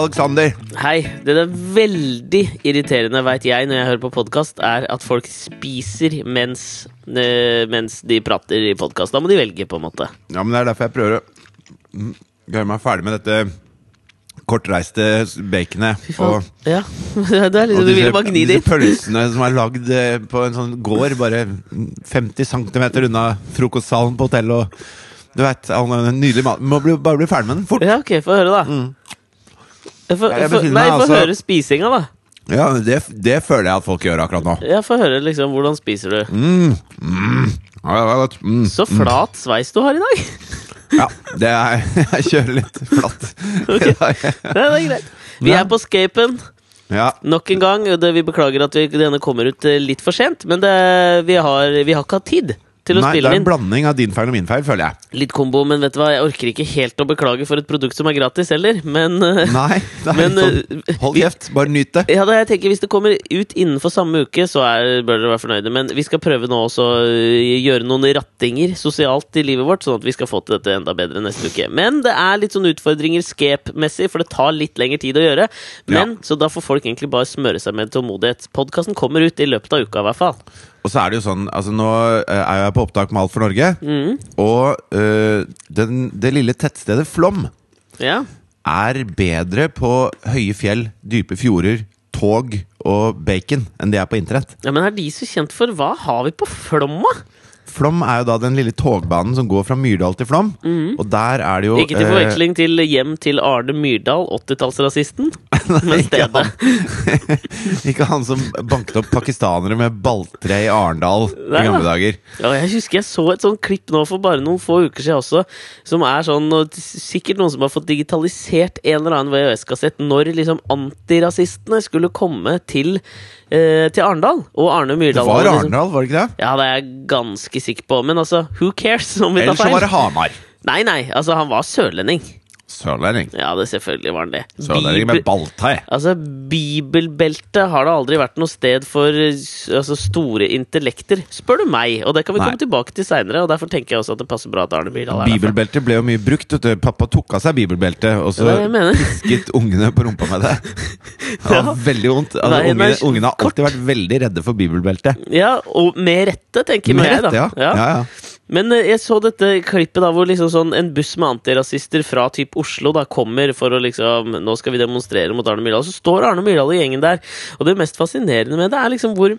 Alexander. Hei. Det er veldig irriterende, veit jeg, når jeg hører på podkast, er at folk spiser mens, eh, mens de prater i podkast. Da må de velge, på en måte. Ja, men Det er derfor jeg prøver å mm, gjøre meg ferdig med dette kortreiste baconet. Og, Ja, det er liksom, og Du bare gni disse pølsene som er lagd eh, på en sånn gård bare 50 cm unna frokostsalen på hotellet. Og du vet, Nydelig mat. Må bli, bare bli ferdig med den fort. Ja, ok, få høre, da. Mm. Får, Jeg befinner nei, få altså- høre spisinga, da. Ja, det, det føler jeg at folk gjør akkurat nå. Ja, Få høre liksom hvordan spiser du. Mm, mm, ja. Mm, Så flat sveis du har i dag! ja, det er Jeg kjører litt flatt. okay. i dag. Det er greit. Vi er på Scapen. Ja, Nok en gang. Det, vi beklager at vi, denne kommer ut eh, litt for sent, men det, vi, har, vi har ikke hatt tid til å Nei, det er en inn. blanding av din feil og min feil, føler jeg. Litt kombo, men vet du hva, jeg orker ikke helt å beklage for et produkt som er gratis heller, men eh, Nei, Men, sånn, hold kjeft, bare nyt det. ja, da, jeg tenker Hvis det kommer ut innenfor samme uke, så er, bør dere være fornøyde. Men vi skal prøve nå også å øh, gjøre noen rattinger sosialt i livet vårt, sånn at vi skal få til dette enda bedre neste uke. Men det er litt sånn utfordringer skep-messig, for det tar litt lengre tid å gjøre. Men, Så da får folk egentlig bare smøre seg med tålmodighet. Podkasten kommer ut i løpet av uka, i hvert fall. Og så er det jo sånn, altså nå eh, er jeg på opptak med Alt for Norge, Mm. og eh, den, det lille tettstedet Flom Ja. er bedre på høye fjell, dype fjorder, tog og bacon enn det er på internett. ja, Men er de så kjent for Hva har vi på Flom, da? Flom er jo da den lille togbanen som går fra Myrdal til Flom, og der er det jo Mm. Ikke til eh, forveksling til hjem til Arne Myrdal, 80-tallsrasisten. Men ikke han. Ikke han som banket opp pakistanere med balltre i Arendal i gamle dager. Ja, jeg husker jeg så et sånt klipp nå for bare noen få uker siden også, som er sånn og Sikkert noen som har fått digitalisert en eller annen VHS-kassett når liksom antirasistene skulle komme til, eh, til Arendal. Og Arne Det var liksom- Arendal, var det ikke det? Ja, det er jeg ganske sikker på. Men altså, who cares om vi tar Eller så var det? Hamar. Nei, nei, altså, han var sørlending. Sørlending. Ja, det selvfølgelig var han det. Sørlending med balltei. Altså, Bibelbeltet har det aldri vært noe sted for altså, store intellekter, spør du meg. Og det kan vi Nei. komme tilbake til seinere, og derfor tenker jeg også at det passer bra at Arne Myrdal er. Bibelbeltet ble jo mye brukt. Vet du. Pappa tok av seg bibelbeltet, og så pisket ungene på rumpa med det. Det var Ja. veldig vondt. Altså, Nei, ungene, ungene har alltid vært veldig redde for bibelbeltet. Ja, og med rette, tenker Med jeg, da. rette, ja. ja. ja. Men eh, jeg så dette klippet da hvor liksom sånn en buss med antirasister fra typ Oslo da kommer for å liksom Nå skal vi demonstrere mot Arne Myrdal. Så står Arne Myrdal i gjengen der, og det mest fascinerende med det er liksom hvor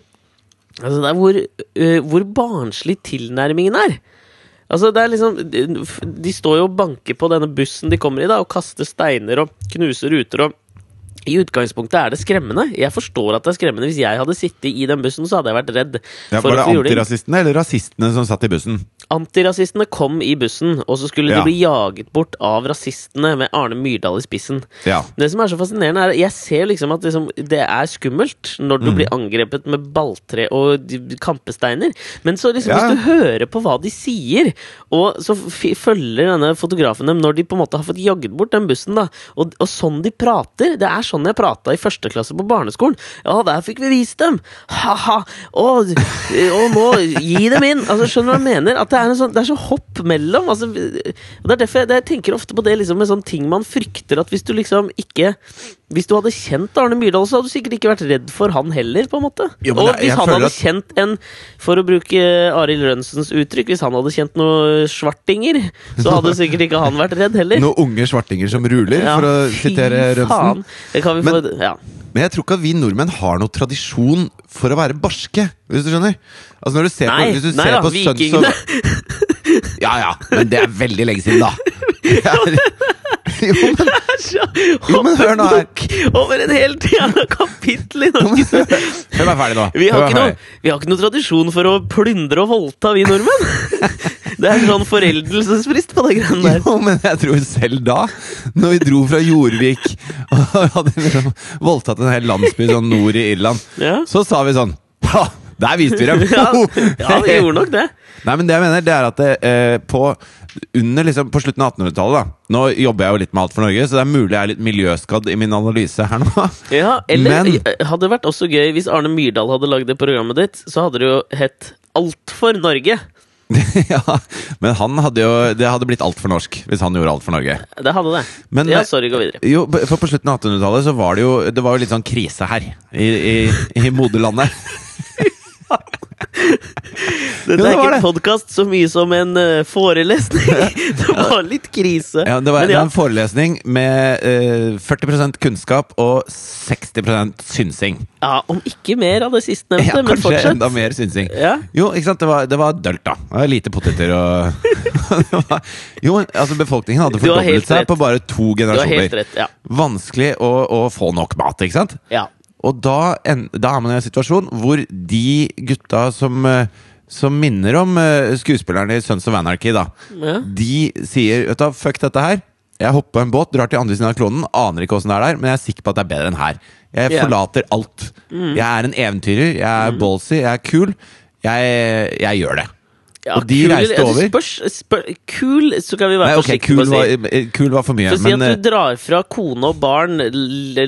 Altså, det er hvor, uh, hvor barnslig tilnærmingen er. Altså, det er liksom De står jo og banker på denne bussen de kommer i, da, og kaster steiner og knuser ruter og i utgangspunktet er det skremmende. Jeg forstår at det er skremmende. Hvis jeg hadde sittet i den bussen, så hadde jeg vært redd. Ja, for var det antirasistene eller rasistene som satt i bussen? Antirasistene kom i bussen, og så skulle Ja. de bli jaget bort av rasistene med Arne Myrdal i spissen. Ja. Det som er så fascinerende, er at jeg ser liksom at liksom, det er skummelt når du Mm. blir angrepet med balltre og kampesteiner. Men så liksom, hvis du hører på hva de sier, og så følger denne fotografen dem når de på en måte har fått jaget bort den bussen, da, og, og sånn de prater Det er sånn jeg prata i første klasse på barneskolen. Ja, der fikk vi vist dem! Ha-ha! Og, og nå Gi dem inn! Altså, skjønner du hva jeg mener? At det er, en sånn, det er så hopp mellom. Altså, det er derfor jeg, jeg tenker ofte på det liksom, med sånne ting man frykter at hvis du liksom ikke Hvis du hadde kjent Arne Myrdal, så hadde du sikkert ikke vært redd for han heller, på en måte. Jo, og og jeg- jeg hvis han hadde at- kjent en, for å bruke Arild Rønsens uttrykk, hvis han hadde kjent noen svartinger, så hadde sikkert ikke han vært redd heller. Noen unge svartinger som ruler, Ja, for å sitere Rønsen. faen. Det kan vi Men- få Ja. Men jeg tror ikke at vi nordmenn har noen tradisjon for å være barske, hvis du skjønner? Altså når du ser Nei, på, hvis du nei ser da, på vikingene. of- Ja ja, men det er veldig lenge siden, da. Jo, men, Jo, men hør nå her. Over en hel jævla kapittel i norsk Hør meg ferdig nå. vi har, ikke noe, vi har ikke noe tradisjon for å plyndre og voldta, vi nordmenn. Det er sånn foreldelsesfrist på de greiene der. Jo, men jeg tror selv da, når vi dro fra Jorvik og hadde liksom voldtatt en hel landsby sånn nord i Irland, Ja. så sa vi sånn Ha! Der viste vi dem! Ja, ja, vi gjorde nok det. Nei, men det jeg mener, det er at det, eh, på, under, liksom, på slutten av 1800-tallet da Nå jobber jeg jo litt med Alt for Norge, så det er mulig jeg er litt miljøskadd i min analyse her nå. Ja, eller Men- eh, hadde det vært også gøy hvis Arne Myrdal hadde lagd det programmet ditt, så hadde det jo hett Alt for Norge. ja, men han hadde jo Det hadde blitt altfor norsk hvis han gjorde alt for Norge. Det hadde det. Men, ja, eh, sorry, gå videre. Jo, for på slutten av 1800-tallet så var det jo Det var jo litt sånn krise her i, i, i moderlandet. Dette er ikke en podkast så mye som en eh, forelesning. det var litt krise. Ja, det var ja, en forelesning med eh, 40% kunnskap og 60% synsing. ja, om ikke mer av det sistnevnte, Ja, men kanskje enda mer synsing. Ja. Jo, ikke sant, det var, det var dølt, da. Det var lite poteter og var, Jo, altså befolkningen hadde fordoblet seg på bare to Du har helt generasjoner. rett. Ja. Vanskelig å, å få nok mat, ikke sant? ja. Og da, en, da er man i en situasjon hvor de gutta som, eh, som minner om eh, skuespillerne i Sons of Anarchy, da, Ja. de sier vet du, fuck dette her. Jeg hopper på en båt, drar til andre siden av klonen, aner ikke åssen det er der, men jeg er sikker på at det er bedre enn her. Jeg yeah. forlater alt. Jeg er en eventyrer, jeg er ballsy, jeg er kul. Jeg, jeg gjør det. Ja, Og de kul, reiste altså, over. Spørs, spør, kul, så kan vi være Nei, okay, forsiktige kul på å si. var, eh, kul var for mye, For å si men at du drar fra kone og barn,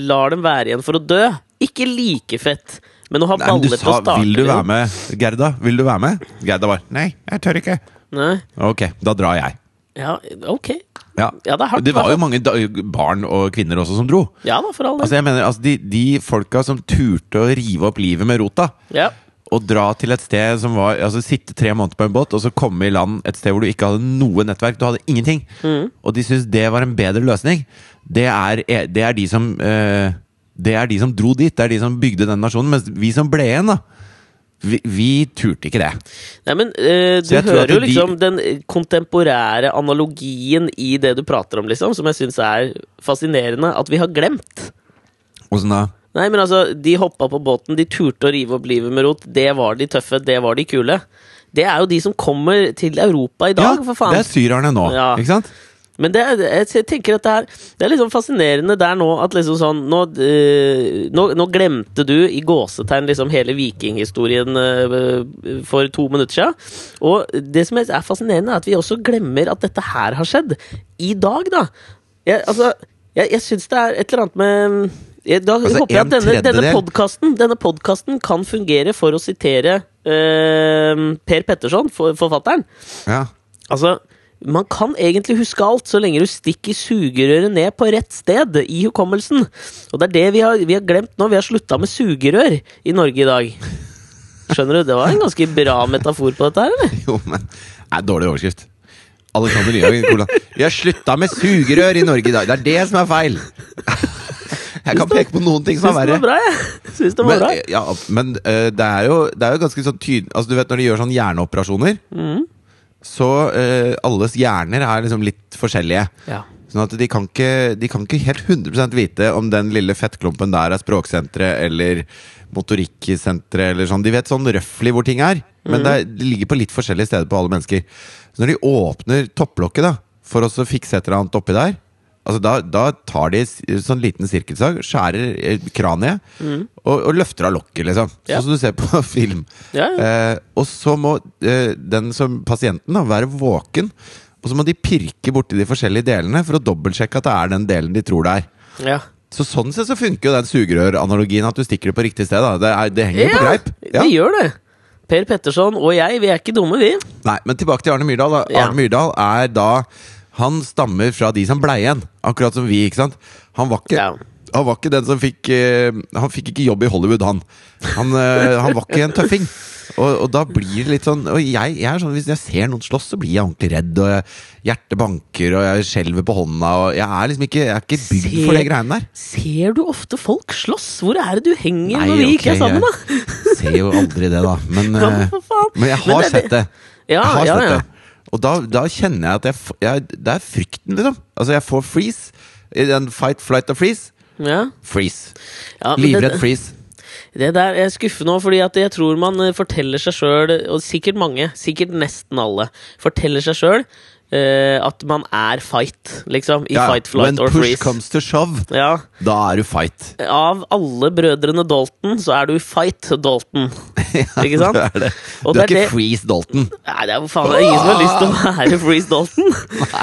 lar dem være igjen for å dø. Ikke like fett, men å ha Nei, men du baller sa 'vil du være med', Gerda? Vil du være med? Gerda var 'nei, jeg tør ikke'. Nei. Ok, da drar jeg. Ja, ok. Ja. Ja, det er hardt, det var jo mange da barn og kvinner også som dro. Ja da, for all del. Altså jeg mener, altså de, de folka som turte å rive opp livet med rota, ja. og dra til et sted som var Altså sitte tre måneder på en båt, og så komme i land et sted hvor du ikke hadde noe nettverk. Du hadde ingenting. Mm. Og de syntes det var en bedre løsning. Det er, det er de som eh, Det er de som dro dit. Det er de som bygde den nasjonen. Mens vi som ble igjen, da vi, vi turte ikke det. Nei, men uh, du hører jo jo de- liksom den kontemporære analogien i det du prater om, liksom, som jeg syns er fascinerende at vi har glemt. Åssen da? Nei, men altså, de hoppa på båten, de turte å rive opp livet med rot. Det var de tøffe, det var de kule. Det er jo de som kommer til Europa i dag, Ja, for faen. det er syrerne nå, Ja. ikke sant? Men det, jeg tenker at det er, det er liksom fascinerende der nå at liksom sånn Nå, eh, nå, nå glemte du i gåsetegn liksom hele vikinghistorien eh, for to minutter siden. Og det som er fascinerende, er at vi også glemmer at dette her har skjedd. I dag, da. Jeg, altså, jeg, jeg syns det er et eller annet med jeg, Da Altså, håper jeg at denne, denne podkasten Denne podcasten kan fungere for å sitere eh, Per Petterson, for, forfatteren. Ja. Altså, man kan egentlig huske alt så lenge du stikker sugerøret ned på rett sted i hukommelsen. Og det er det vi har, vi har glemt nå. Vi har slutta med sugerør i Norge i dag. Skjønner du? Det var en ganske bra metafor på dette her, eller? Jo, men det er dårlig overskrift. Alexander Nyhagen, hvordan Vi har slutta med sugerør i Norge i dag! Det er det som er feil! Jeg kan peke på noen ting som Syns er det var verre. bra, jeg. Syns det var Men, bra. ja, men uh, det, er jo, det er jo ganske sånn tydelig Altså Du vet når de gjør sånn hjerneoperasjoner, Mm. Så eh, alles hjerner er liksom litt forskjellige. Ja. Sånn at de kan, ikke, de kan ikke helt 100 vite om den lille fettklumpen der er språksenteret eller motorikksenteret eller sånn. De vet sånn røftlig hvor ting er, men Mm. det, er, det ligger på litt forskjellige steder på alle mennesker. Så når de åpner topplokket da for å fikse et eller annet oppi der, altså da, da tar de sånn liten sirkelsag, skjærer kraniet mm. og, og løfter av lokket, liksom. Sånn Ja. Som du ser på film. Ja, ja. Eh, og så må eh, den som pasienten da, være våken. Og så må de pirke borti de forskjellige delene for å dobbeltsjekke at det er den delen de tror det er. ja. Så sånn sett så funker jo den sugerøranalogien, at du stikker det på riktig sted. da Det, er, det henger jo på greip. det gjør det. Per Petterson og jeg, vi er ikke dumme, vi. Nei, men tilbake til Arne Myrdal. Da. Ja. Arne Myrdal er da Han stammer fra de som blei igjen, akkurat som vi. ikke sant? Han var ikke, Ja. han var ikke den som fikk eh, Han fikk ikke jobb i Hollywood, han. Han, eh, han var ikke en tøffing. Og, og da blir det litt sånn Og jeg, jeg er sånn, Hvis jeg ser noen slåss, så blir jeg ordentlig redd. Og jeg, hjertet banker, og jeg skjelver på hånda. Og jeg er liksom ikke Jeg er ikke bygd for de greiene der. Ser du ofte folk slåss? Hvor er det du henger Nei, når vi okay, ikke er sammen, da? jeg ser jo aldri det, da. Men, Ja, men, men jeg Men har det er sett det. Ja, jeg har ja, sett ja. det. Og da, da kjenner jeg at jeg, jeg Det er frykten, liksom. Altså, jeg får freeze. I den fight, flight og freeze. Ja. Freeze. Ja, Livredd freeze. Det der er skuffende òg, fordi at jeg tror man eh, forteller seg sjøl, og sikkert mange, sikkert nesten alle, forteller seg sjøl at man er fight, liksom. I Ja, fight, flight when push comes to shove, Ja. da er du fight. Av alle brødrene Dalton, så er du fight Dalton. Ikke sant? Du er, det. Du er ikke det- freeze Dalton. Nei, det er faen det er ingen som har lyst til å være Freeze Dalton.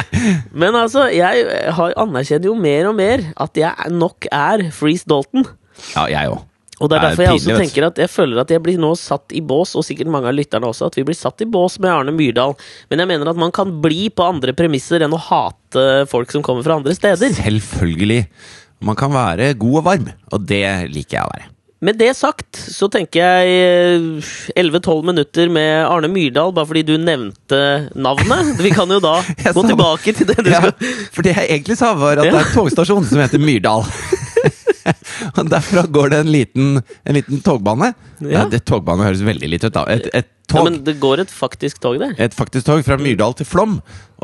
Men altså, jeg har, anerkjenner jo mer og mer at jeg nok er Freeze Dalton. Ja, jeg òg. Og det er er derfor jeg også tenker at jeg føler at jeg blir nå satt i bås, og sikkert mange av lytterne også, at vi blir satt i bås med Arne Myrdal. Men jeg mener at man kan bli på andre premisser enn å hate folk som kommer fra andre steder. Selvfølgelig. Man kan være god og varm, og det liker jeg å være. Med det sagt så tenker jeg 11-12 minutter med Arne Myrdal, bare fordi du nevnte navnet. Vi kan jo da gå tilbake til det du Ja, skal for det jeg egentlig sa, var at det er en togstasjon som heter Myrdal. Og Derfra går det en liten, en liten togbane. Ja. Ja. det Togbane høres veldig litt ut, da. Et, et Ja, men det går et faktisk tog der. Et faktisk tog fra Myrdal til Flåm.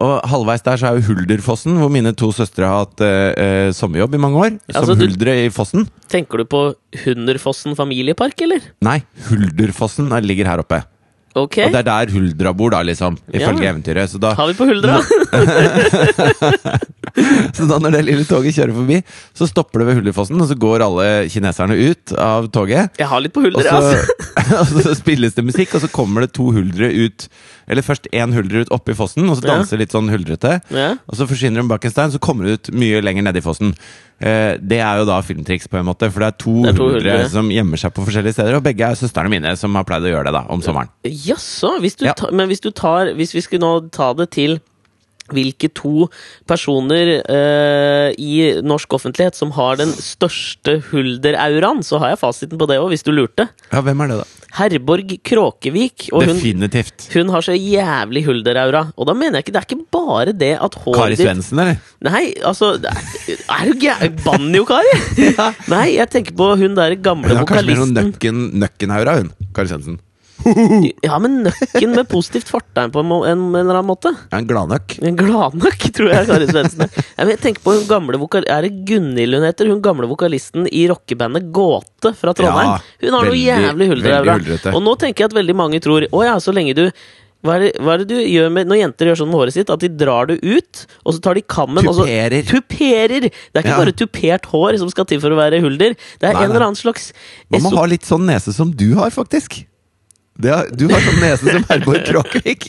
Og halvveis der så er jo Hulderfossen, hvor mine to søstre har hatt eh, eh, sommerjobb i mange år. Som Altså, huldre i fossen. Tenker du på Hunderfossen familiepark, eller? Nei, Hulderfossen er- ligger her oppe. Ok. Og det er der Huldra bor, da, liksom. Ifølge Ja. eventyret. Så da, Har vi på Huldra? så da når det lille toget kjører forbi, så stopper det ved Huldrefossen, og så går alle kineserne ut av toget. Jeg har litt på Huldra, så, altså. og så spilles det musikk, og så kommer det to huldre ut Eller først én huldre ut oppi fossen, og så Ja. danser litt sånn huldrete. Ja. Og så forsvinner de bak en stein, så kommer det ut mye lenger nedi fossen. Eh, det er jo da filmtriks, på en måte, for det er to, Det er to huldre. som gjemmer seg på forskjellige steder. Og begge er søstrene mine, som har pleid å gjøre det da, om sommeren. Jaså? Hvis Ja. men hvis du tar Hvis vi skulle nå ta det til hvilke to personer uh, i norsk offentlighet som har den største hulderauraen, så har jeg fasiten på det òg, hvis du lurte. Ja, hvem er det, da? Herborg Kråkevik. Og hun, Definitivt. hun har så jævlig hulderaura. Og da mener jeg ikke Det er ikke bare det at håret Kari Svendsen, eller? Nei, altså Er, du gæren? Banjo-Kari? Nei, jeg tenker på hun der gamle vokalisten. Hun har kanskje mer sånn vokalisten. nøkken-aura, hun. Kari Svendsen. Ja, men nøkken med positivt fortegn på en, en, en eller annen måte. En gladnøkk. En gladnøkk, tror jeg Kari Svendsen er. Jeg tenker på hun gamle vokal... Er det Gunhild hun heter? Hun gamle vokalisten i rockebandet Gåte fra Trondheim. Hun har noe jævlig huldrete. Og nå tenker jeg at veldig mange tror Å ja, så lenge du hva er, det, hva er det du gjør med når jenter gjør sånn med håret sitt? At de drar det ut, og så tar de kammen og så Tuperer. Tuperer! Det er ikke Ja. bare tupert hår som skal til for å være hulder. Det er Nei, en nei. eller annen slags Man må ha litt sånn nese som du har, faktisk. Har, du har sånn nese som Herborg Kråkevik.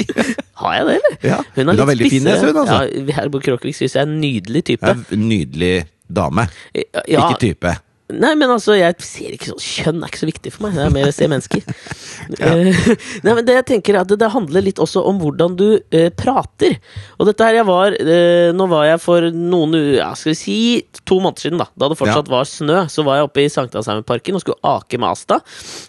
Har jeg det, eller? Ja, Hun er har veldig fin nese, hun, altså. Ja, Herborg Kråkevik syns jeg er en nydelig type. Ja, nydelig dame. Ja, Ikke type. Nei, men altså, jeg ser ikke sånn Kjønn er ikke så viktig for meg. Det er mer å se mennesker. ja. Nei, men det jeg tenker er at det, det handler litt også om hvordan du eh, prater. Og dette her jeg var eh, Nå var jeg for noen ja, skal vi si to måneder siden, da da det fortsatt var snø, så var jeg oppe i Sankthansheimenparken og skulle ake med Asta.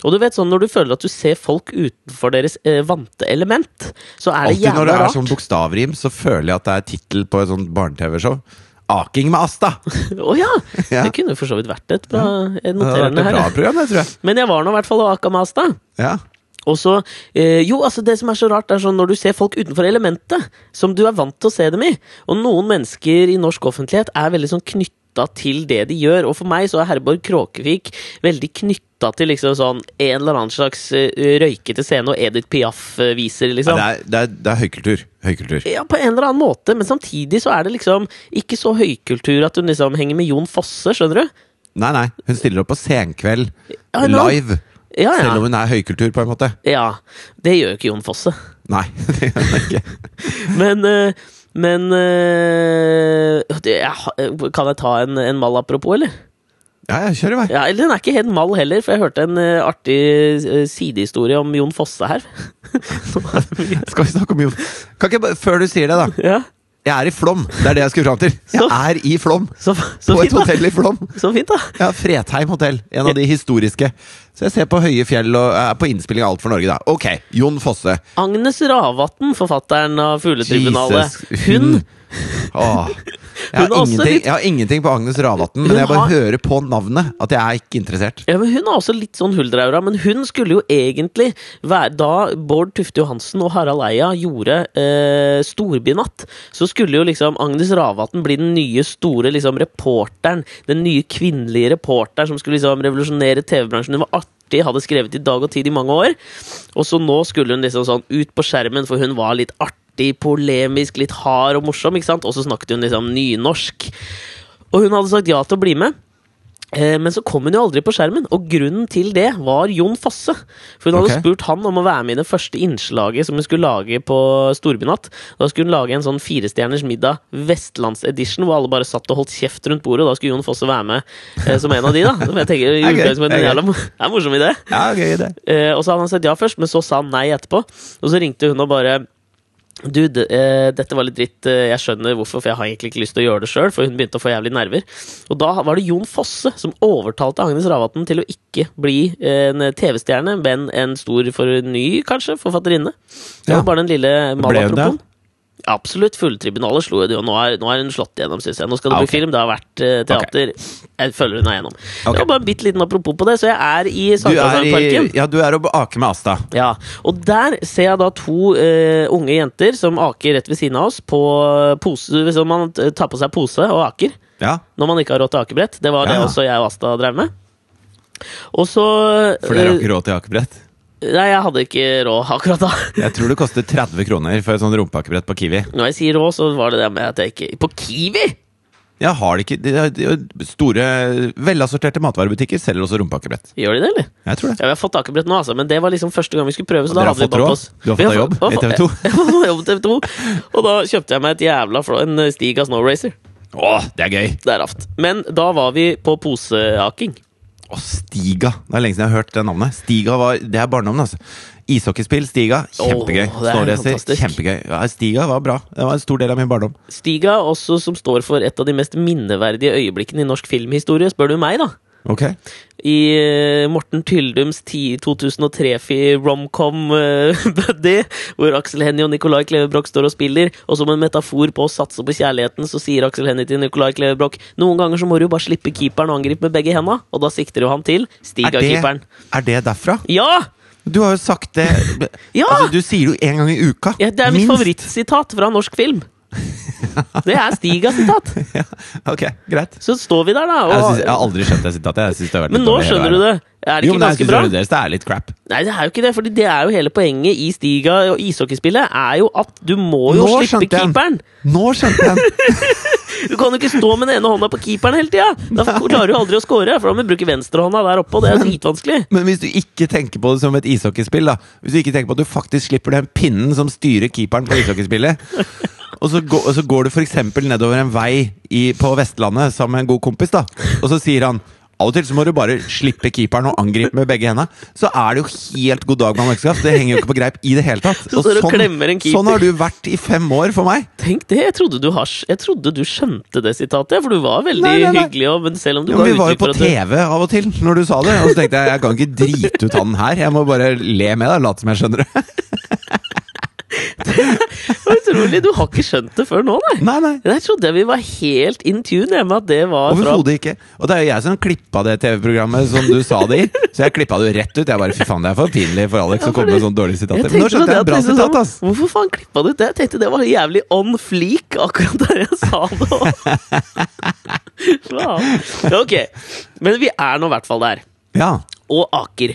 Og du vet sånn når du føler at du ser folk utenfor deres eh, vante element, så er det Alltid når det er sånn bokstavrim, så føler jeg at det er tittel på et sånt barne-TV-show. Aking med Asta! Å ja! Ja. Det kunne for så vidt vært et bra Jeg et her. bra jeg. program, det, tror jeg. Men jeg var nå i hvert fall og aka med Asta. Ja. Og så, eh, jo, altså Det som er så rart, er sånn når du ser folk utenfor elementet, som du er vant til å se dem i. Og noen mennesker i norsk offentlighet er veldig sånn knytta til det de gjør. Og for meg så er Herborg Kråkevik veldig knytta til liksom sånn en eller annen slags eh, røykete scene og Edith Piaf-viser, Ja, liksom. det, er, det, er, det er høykultur. Høykultur. Ja, på en eller annen måte, men samtidig så er det liksom ikke så høykultur at hun liksom henger med Jon Fosse, skjønner du? Nei, nei. Hun stiller opp på Senkveld Ja, live. Ja, ja. Selv om hun er høykultur, på en måte. ja. Det gjør jo ikke Jon Fosse. Nei, det gjør hun ikke. Men, eh, men øh, det, jeg, Kan jeg ta en, en mal apropos, eller? Ja, ja, kjør i vei. Ja, eller Den er ikke helt mal heller, for jeg hørte en uh, artig eh, sidehistorie om Jon Fosse her. Er. Skal vi snakke om Jon Kan ikke Før du sier det, da. ja, Jeg er i Flom! Det er det jeg skulle fram til. Jeg Så- er i Flom! så, så På et fint, hotell i Flom. Så fint, da. Ja, Fredheim hotell. En av de historiske. Så jeg ser på høye fjell og er på innspilling av Alt for Norge, da. Ok, Jon Fosse. Agnes Ravatn, forfatteren av Fugletribunalet. Jesus, Hun Åh. Jeg, har litt- jeg har ingenting på Agnes Ravatn, men jeg bare har- hører på navnet at jeg er ikke interessert. Ja, men Hun er også litt sånn hulderaura, men hun skulle jo egentlig være Da Bård Tufte Johansen og Harald Eia gjorde eh, Storbynatt, så skulle jo liksom Agnes Ravatn bli den nye store liksom reporteren. Den nye kvinnelige reporteren som skulle liksom revolusjonere TV-bransjen. Hun var artig, hadde skrevet i Dag og Tid i mange år. Og så nå skulle hun liksom sånn ut på skjermen, for hun var litt artig, polemisk, litt hard og morsom, ikke sant? Og så snakket hun liksom nynorsk. Og hun hadde sagt ja til å bli med. Eh, Men så kom hun jo aldri på skjermen, og grunnen til det var Jon Fosse. For hun hadde okay. spurt han om å være med i det første innslaget som hun skulle lage på Storbynatt. Da skulle hun lage en sånn firestjerners middag vestlandsedition, hvor alle bare satt og holdt kjeft rundt bordet. Og da skulle Jon Fosse være med eh, som en av de, da. Som jeg tenker okay, okay. som en jævla Det er en morsom idé. Ja, gøy idé. Eh, og så hadde han sagt ja først, men så sa han nei etterpå. Og så ringte hun og bare Du, d- eh, dette var litt dritt. eh, Jeg skjønner hvorfor, for jeg har egentlig ikke lyst til å gjøre det sjøl. For hun begynte å få jævlig nerver. Og da var det Jon Fosse som overtalte Agnes Ravatn til å ikke bli eh, en TV-stjerne, men en stor for ny, kanskje, forfatterinne. Det Ja. bare den lille det? malapropoen. Absolutt. Fulltribunalet slo det og Nå er, nå er hun slått igjennom, syns jeg. Nå skal det Ah, bli film. Det har vært uh, teater. Jeg følger hun er igjennom. Okay. Det var bare en bitte liten apropos på det, så jeg er i Sankthansparken. ja, du er og aker med Asta. Ja, og der ser jeg da to uh, unge jenter som aker rett ved siden av oss på pose, hvis man tar på seg pose og aker Ja, når man ikke har råd til akebrett. Det var det også jeg og Asta drev med. Og så For dere har eh, ikke råd til akebrett? Nei, jeg hadde ikke råd akkurat da. Jeg tror det koster 30 kroner for et sånt rumpeakebrett på Kiwi. Når jeg sier råd, så var det det med at jeg ikke På Kiwi! Ja, har de ikke de de Store, velassorterte matvarebutikker selger også rumpeakebrett. Gjør de det, eller? Jeg tror det. Ja, vi har fått akebrett nå, altså, men det var liksom første gang vi skulle prøve. Så Og da hadde vi bak oss- Du har fått deg jobb i TV 2? Jeg har fått jobb TV 2. Og da kjøpte jeg meg et jævla flå, en Stiga Snow Racer. Å, det er gøy! Det er raft. Men da var vi på poseaking. Å, Stiga. Det er lenge siden jeg har hørt det navnet. Stiga var, Det er barndommen, altså. Ishockeyspill, Stiga. Kjempegøy. Snowracer, kjempegøy. Ja, Stiga var bra. Det var en stor del av min barndom. Stiga, også som står for et av de mest minneverdige øyeblikkene i norsk filmhistorie, spør du meg, da. Ok? I eh, Morten Tyldums 2003-fi romcom uh, buddy, hvor Aksel Hennie og Nicolai Klevebrok står og spiller, og som en metafor på å satse på kjærligheten, så sier Aksel Hennie til Nicolai Klevebrok noen ganger så må du jo bare slippe keeperen og angripe med begge henda, og da sikter jo han til Stig av Stiga-keeperen. er det derfra? Ja! Du har jo sagt det Ja! altså, Du sier det jo en gang i uka. ja! Det er mitt Minst. favorittsitat fra norsk film. Det er Stigas sitat! Ja, ok, greit. Så står vi der, da. Jeg, synes, jeg har aldri skjønt det sitatet. Men nå skjønner du det. Er det Jo, men jeg ganske synes bra? det er litt crap. Nei, det er jo ikke det, Fordi det er jo hele poenget i Stiga og ishockeyspillet er jo at du må jo Nå slippe keeperen. Nå skjønte jeg den! Du kan jo ikke stå med den ene hånda på keeperen hele tida! Da klarer du aldri å score, for da må du bruke venstrehånda der oppe, og det er dritvanskelig. Men hvis du ikke tenker på det som et ishockeyspill, da Hvis du ikke tenker på at du faktisk slipper den pinnen som styrer keeperen på ishockeyspillet og så, går, og så går du f.eks. nedover en vei i, på Vestlandet sammen med en god kompis, da og så sier han av og til så må du bare slippe keeperen og angripe med begge hendene. Så er det jo helt god dag, mannskap. Det henger jo ikke på greip i det hele tatt. Og sånn, sånn har du vært i fem år for meg. Tenk det! Jeg trodde du, har, jeg trodde du skjønte det sitatet, for du var veldig Nei, nei, nei. hyggelig. Og, men selv om du Ja, men vi var jo på du- TV av og til når du sa det. Og så tenkte jeg jeg kan ikke drite ut han her. Jeg må bare le med deg det. Late som jeg skjønner det. Utrolig! Du har ikke skjønt det før nå, nei? Nei, nei. Jeg trodde vi var helt in tune med at det var Overhodet ikke. Og det er jo jeg som klippa det TV-programmet som du sa det i. Så jeg klippa det jo rett ut. Jeg bare, fy faen, Det er for pinlig for Alex Ja, å komme med sånne dårlige sitater. Men nå skjønte jeg at et bra sitat, sånn, ass! Hvorfor faen klippa du ut det? Jeg tenkte det var jævlig on fleak akkurat der jeg sa det. òg. Ok, men vi er nå i hvert fall der. Ja. Og Aker.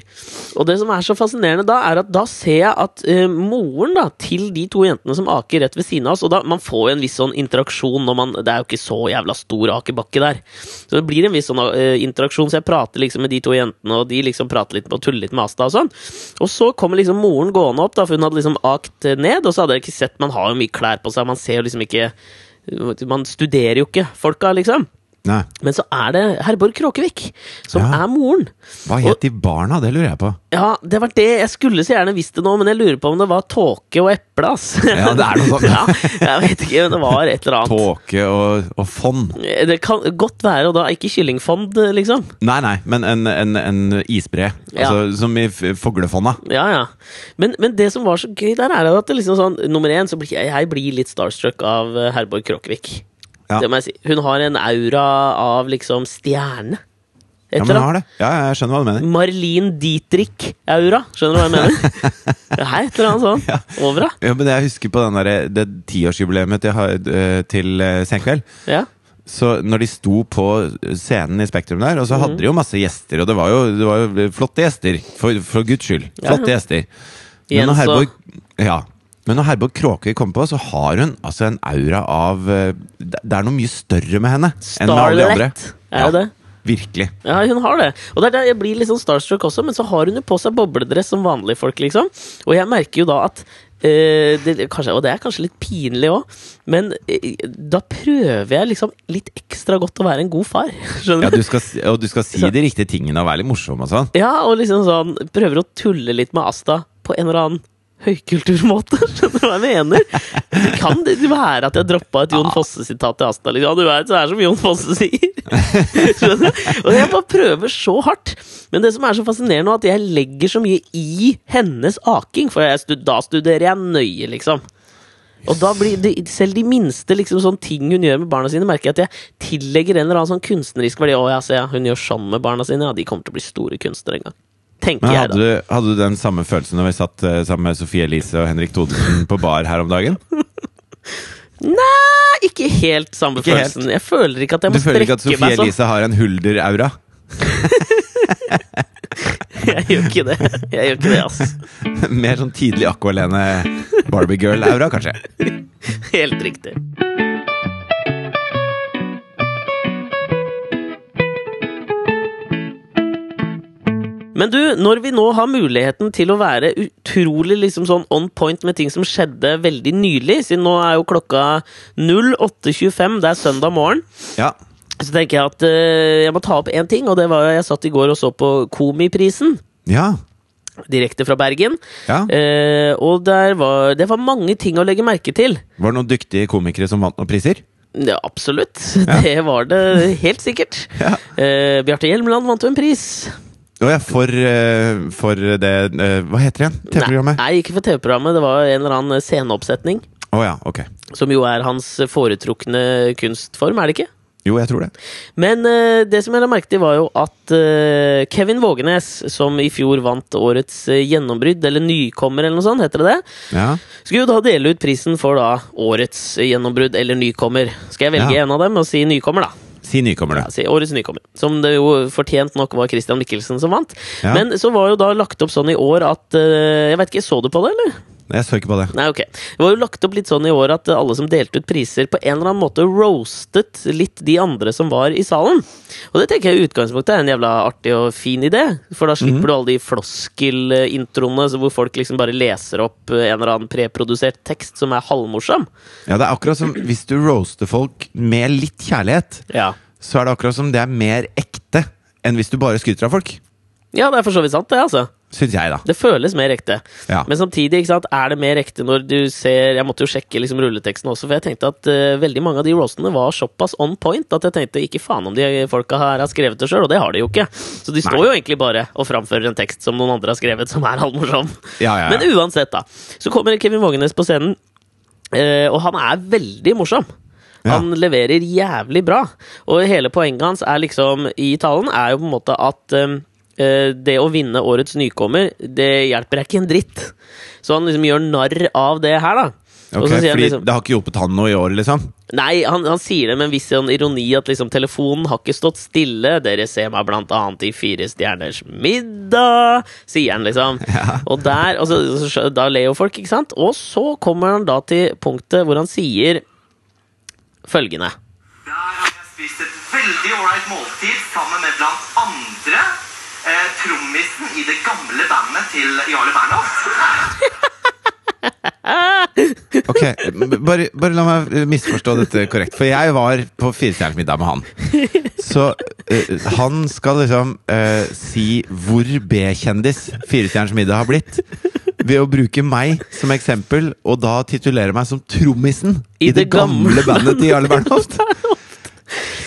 Og det som er så fascinerende da, er at da ser jeg at eh, moren da, til de to jentene som aker rett ved siden av oss Og da, Man får jo en viss sånn interaksjon når man Det er jo ikke så jævla stor akebakke der. Så det blir en viss sånn eh, interaksjon, så jeg prater liksom med de to jentene, og de liksom prater litt og tuller litt med Asta og sånn. Og så kommer liksom moren gående opp, da, for hun hadde liksom akt ned, og så hadde jeg ikke sett Man har jo mye klær på seg, man ser jo liksom ikke Man studerer jo ikke folka, liksom. Nei. Men så er det Herborg Kråkevik, som Ja. er moren. Hva het de barna? Det lurer jeg på. Ja, det var det. Jeg skulle så gjerne visst det nå, men jeg lurer på om det var tåke og eple, ass. Ja, det er noe sånt. ja, jeg vet ikke, men det var et eller annet. Tåke og, og fond. Det kan godt være, og da ikke kyllingfond, liksom. Nei, nei, men en, en, en isbre. Ja. Altså, Som i fuglefonna. Ja, ja. Men, men det som var så gøy der, er at det liksom sånn Nummer én, så blir jeg, jeg blir litt starstruck av eh, Herborg Kråkevik. Ja. Det må jeg si. Hun har en aura av liksom stjerne. Ja, men hun har det. Ja, ja, jeg skjønner hva du mener. Marlene Dietrich-aura. Skjønner du hva jeg mener? Det er et eller annet sånn Ja. over da. Ja, men jeg husker på den der, det tiårsjubileet til, eh, til eh, Senkveld. Ja. Så når de sto på scenen i Spektrum der, og så hadde hadde de jo masse gjester, og det var jo, det var jo flotte gjester, for, for guds skyld. Ja. Flotte gjester. Men når Herborg, ja, men når Herborg Kråke kommer på, så har hun altså en aura av eh, Det er noe mye større med henne enn med alle de andre. Starlet, er det det? Virkelig. Ja, hun har det. Og det er der jeg blir litt sånn starstruck også, men så har hun jo på seg bobledress som vanlige folk, liksom. Og jeg merker jo da at eh, det, kanskje, Og det er kanskje litt pinlig òg, men eh, da prøver jeg liksom litt ekstra godt å være en god far. Skjønner Ja, du? du skal, og du skal si de riktige tingene og være litt morsom og sånn. Ja, og liksom sånn Prøver å tulle litt med Asta på en eller annen høykulturmåte. Skjønner du hva jeg mener? Det kan det være at jeg droppa et Jon Fosse-sitat til Asta. Liksom. Ja, du vet, så er som Jon Fosse sier. Skjønner du? Og jeg bare prøver så hardt. Men det som er så fascinerende, er at jeg legger så mye i hennes aking. For stud- da studerer jeg nøye, liksom. Og da blir det, selv de minste liksom, sånn ting hun gjør med barna sine, merker jeg at jeg tillegger en eller annen sånn kunstnerisk verdi. Å, ja, se, hun gjør sånn med barna sine. Ja, de kommer til å bli store kunstnere en gang. Tenker Men jeg, hadde da. du, hadde du den samme følelsen når vi satt eh, sammen med Sofie Elise og Henrik Thodesen på bar her om dagen? Nei, ikke helt samme Ikke helt. følelsen. Jeg føler ikke at jeg må strekke meg sånn. Du føler ikke at Sofie sånn. Elise har en hulder-aura? Jeg gjør ikke det. Jeg gjør ikke det, ass. Mer sånn tidlig Aqualene Barbie Girl-aura, kanskje? Helt riktig. Men du, når vi nå har muligheten til å være utrolig liksom sånn on point med ting som skjedde veldig nylig, siden nå er jo klokka 08.25, det er søndag morgen, Ja. så tenker jeg at uh, jeg må ta opp én ting, og det var jeg satt i går og så på Komiprisen. Ja. Direkte fra Bergen. ja. Uh, og var, det var mange ting å legge merke til. Var det noen dyktige komikere som vant noen priser? Ja, absolutt. Det var det helt sikkert. Ja. Uh, Bjarte Hjelmeland vant jo en pris. Å ja, for, eh, for det eh, Hva heter det igjen? TV-programmet? Nei, nei, ikke for TV-programmet. Det var en eller annen sceneoppsetning. Oh, ja, ok. Som jo er hans foretrukne kunstform, er det ikke? Jo, jeg tror det. Men uh, det som jeg la merke til, var jo at uh, Kevin Vågenes, som i fjor vant årets uh, gjennombrudd, eller nykommer, eller noe sånt, heter det det? Ja. Skulle jo da dele ut prisen for da årets gjennombrudd eller nykommer. Skal jeg velge Ja. en av dem og si nykommer, da? Si nykommer, Ja, si årets nykommer. Som det jo fortjent nok var Christian Michelsen som vant. Ja. Men så var jo da lagt opp sånn i år at eh, Jeg vet ikke, så du på det, eller? Jeg så ikke på det. Nei, ok. Det var jo lagt opp litt sånn i år at alle som delte ut priser, på en eller annen måte roastet litt de andre som var i salen. Og det tenker jeg i utgangspunktet er en jævla artig og fin idé. For da slipper du alle de floskelintroene hvor folk liksom bare leser opp en eller annen preprodusert tekst som er halvmorsom. Ja, det er akkurat som hvis du roaster folk med litt kjærlighet, Ja. så er det akkurat som det er mer ekte enn hvis du bare skryter av folk. ja, det er for så vidt sant, det, altså. Syns jeg, da. Det føles mer ekte. Ja. Men samtidig ikke sant, er det mer ekte når du ser Jeg måtte jo sjekke liksom rulleteksten også, for jeg tenkte at uh, veldig mange av de roastene var såpass on point at jeg tenkte ikke faen om de folka her har skrevet det sjøl, og det har de jo ikke. Så de står Nei. jo egentlig bare og framfører en tekst som noen andre har skrevet, som er halvmorsom. Ja, ja. Men uansett, da. Så kommer Kevin Vågenes på scenen, uh, og han er veldig morsom. Ja. Han leverer jævlig bra. Og hele poenget hans er liksom i talen er jo på en måte at eh, det å vinne årets nykommer, det hjelper deg ikke en dritt. Så han liksom gjør narr av det her, da. Og Ok, så sier han fordi liksom det har ikke hjulpet han noe i år, liksom? Nei, han, han sier det med en viss sånn ironi at liksom telefonen har ikke stått stille. Dere ser meg blant annet i Fire stjerners middag, sier han liksom. Og der, og så, så, da ler jo folk, ikke sant? Og så kommer han da til punktet hvor han sier følgende. Der har jeg spist et veldig ålreit måltid sammen med blant andre eh, trommisen i det gamle bandet til Jarle Bernhoft. Ok, bare, bare la meg eh, misforstå dette korrekt. For jeg var på Firestjerners middag med han. Så uh, han skal liksom uh, si hvor B-kjendis Firestjerners middag har blitt. Ved å bruke meg som eksempel, og da titulere meg som trommisen i, det, gamle bandet til Jarle Bernhoft.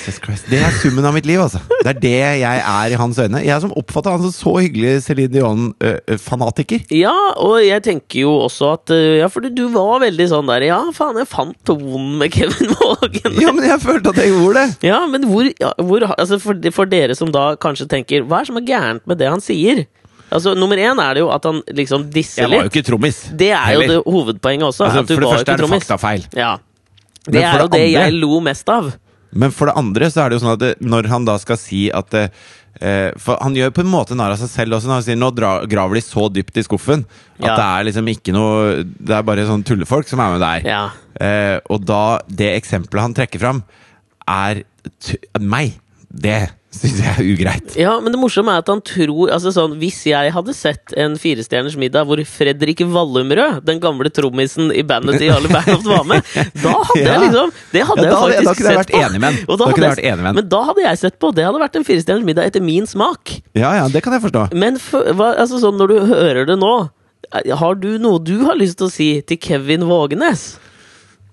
Jesus Christ. Det er summen av mitt liv, altså. Det er det jeg er i hans øyne. Jeg som oppfatter han som så hyggelig Céline Dion-fanatiker. Ja, og jeg tenker jo også at Ja, for du, var veldig sånn der Ja, faen, jeg fant tonen med Kevin Vågen. ja, men jeg følte at jeg gjorde det! Ja, men hvor, ja, hvor altså for, for dere som da kanskje tenker Hva er det som er gærent med det han sier? Altså, Nummer én er det jo at han liksom disser Jeg var jo ikke trommis. Det er jo det hovedpoenget også. Altså, for det var første ikke er det trommis. faktafeil. Ja. Det er jo det det andre- jeg lo mest av. Men for det andre så er det jo sånn at det, når han da skal si at det, eh, For han gjør på en måte narr av seg selv også når han sier nå dra, graver de så dypt i skuffen at Ja. det er liksom ikke noe Det er bare sånn tullefolk som er med der. Ja. Eh, og da det eksempelet han trekker fram, er meg. Det syns jeg er ugreit. Ja, men det morsomme er at han tror altså sånn, Hvis jeg hadde sett en Firestjerners middag hvor Fredrik Vallumrød, den gamle trommisen i bandet til Jarle Bernhoft, var med, da hadde Ja. jeg liksom Det hadde Ja, jeg hadde- faktisk kunne jeg sett på. enig med Da Da jeg vært enig med. Men da hadde jeg sett på. Det hadde vært en Firestjerners middag etter min smak. Ja, ja, det kan jeg forstå. Men for, hva, altså sånn, når du hører det nå, har du noe du har lyst til å si til Kevin Vågenes?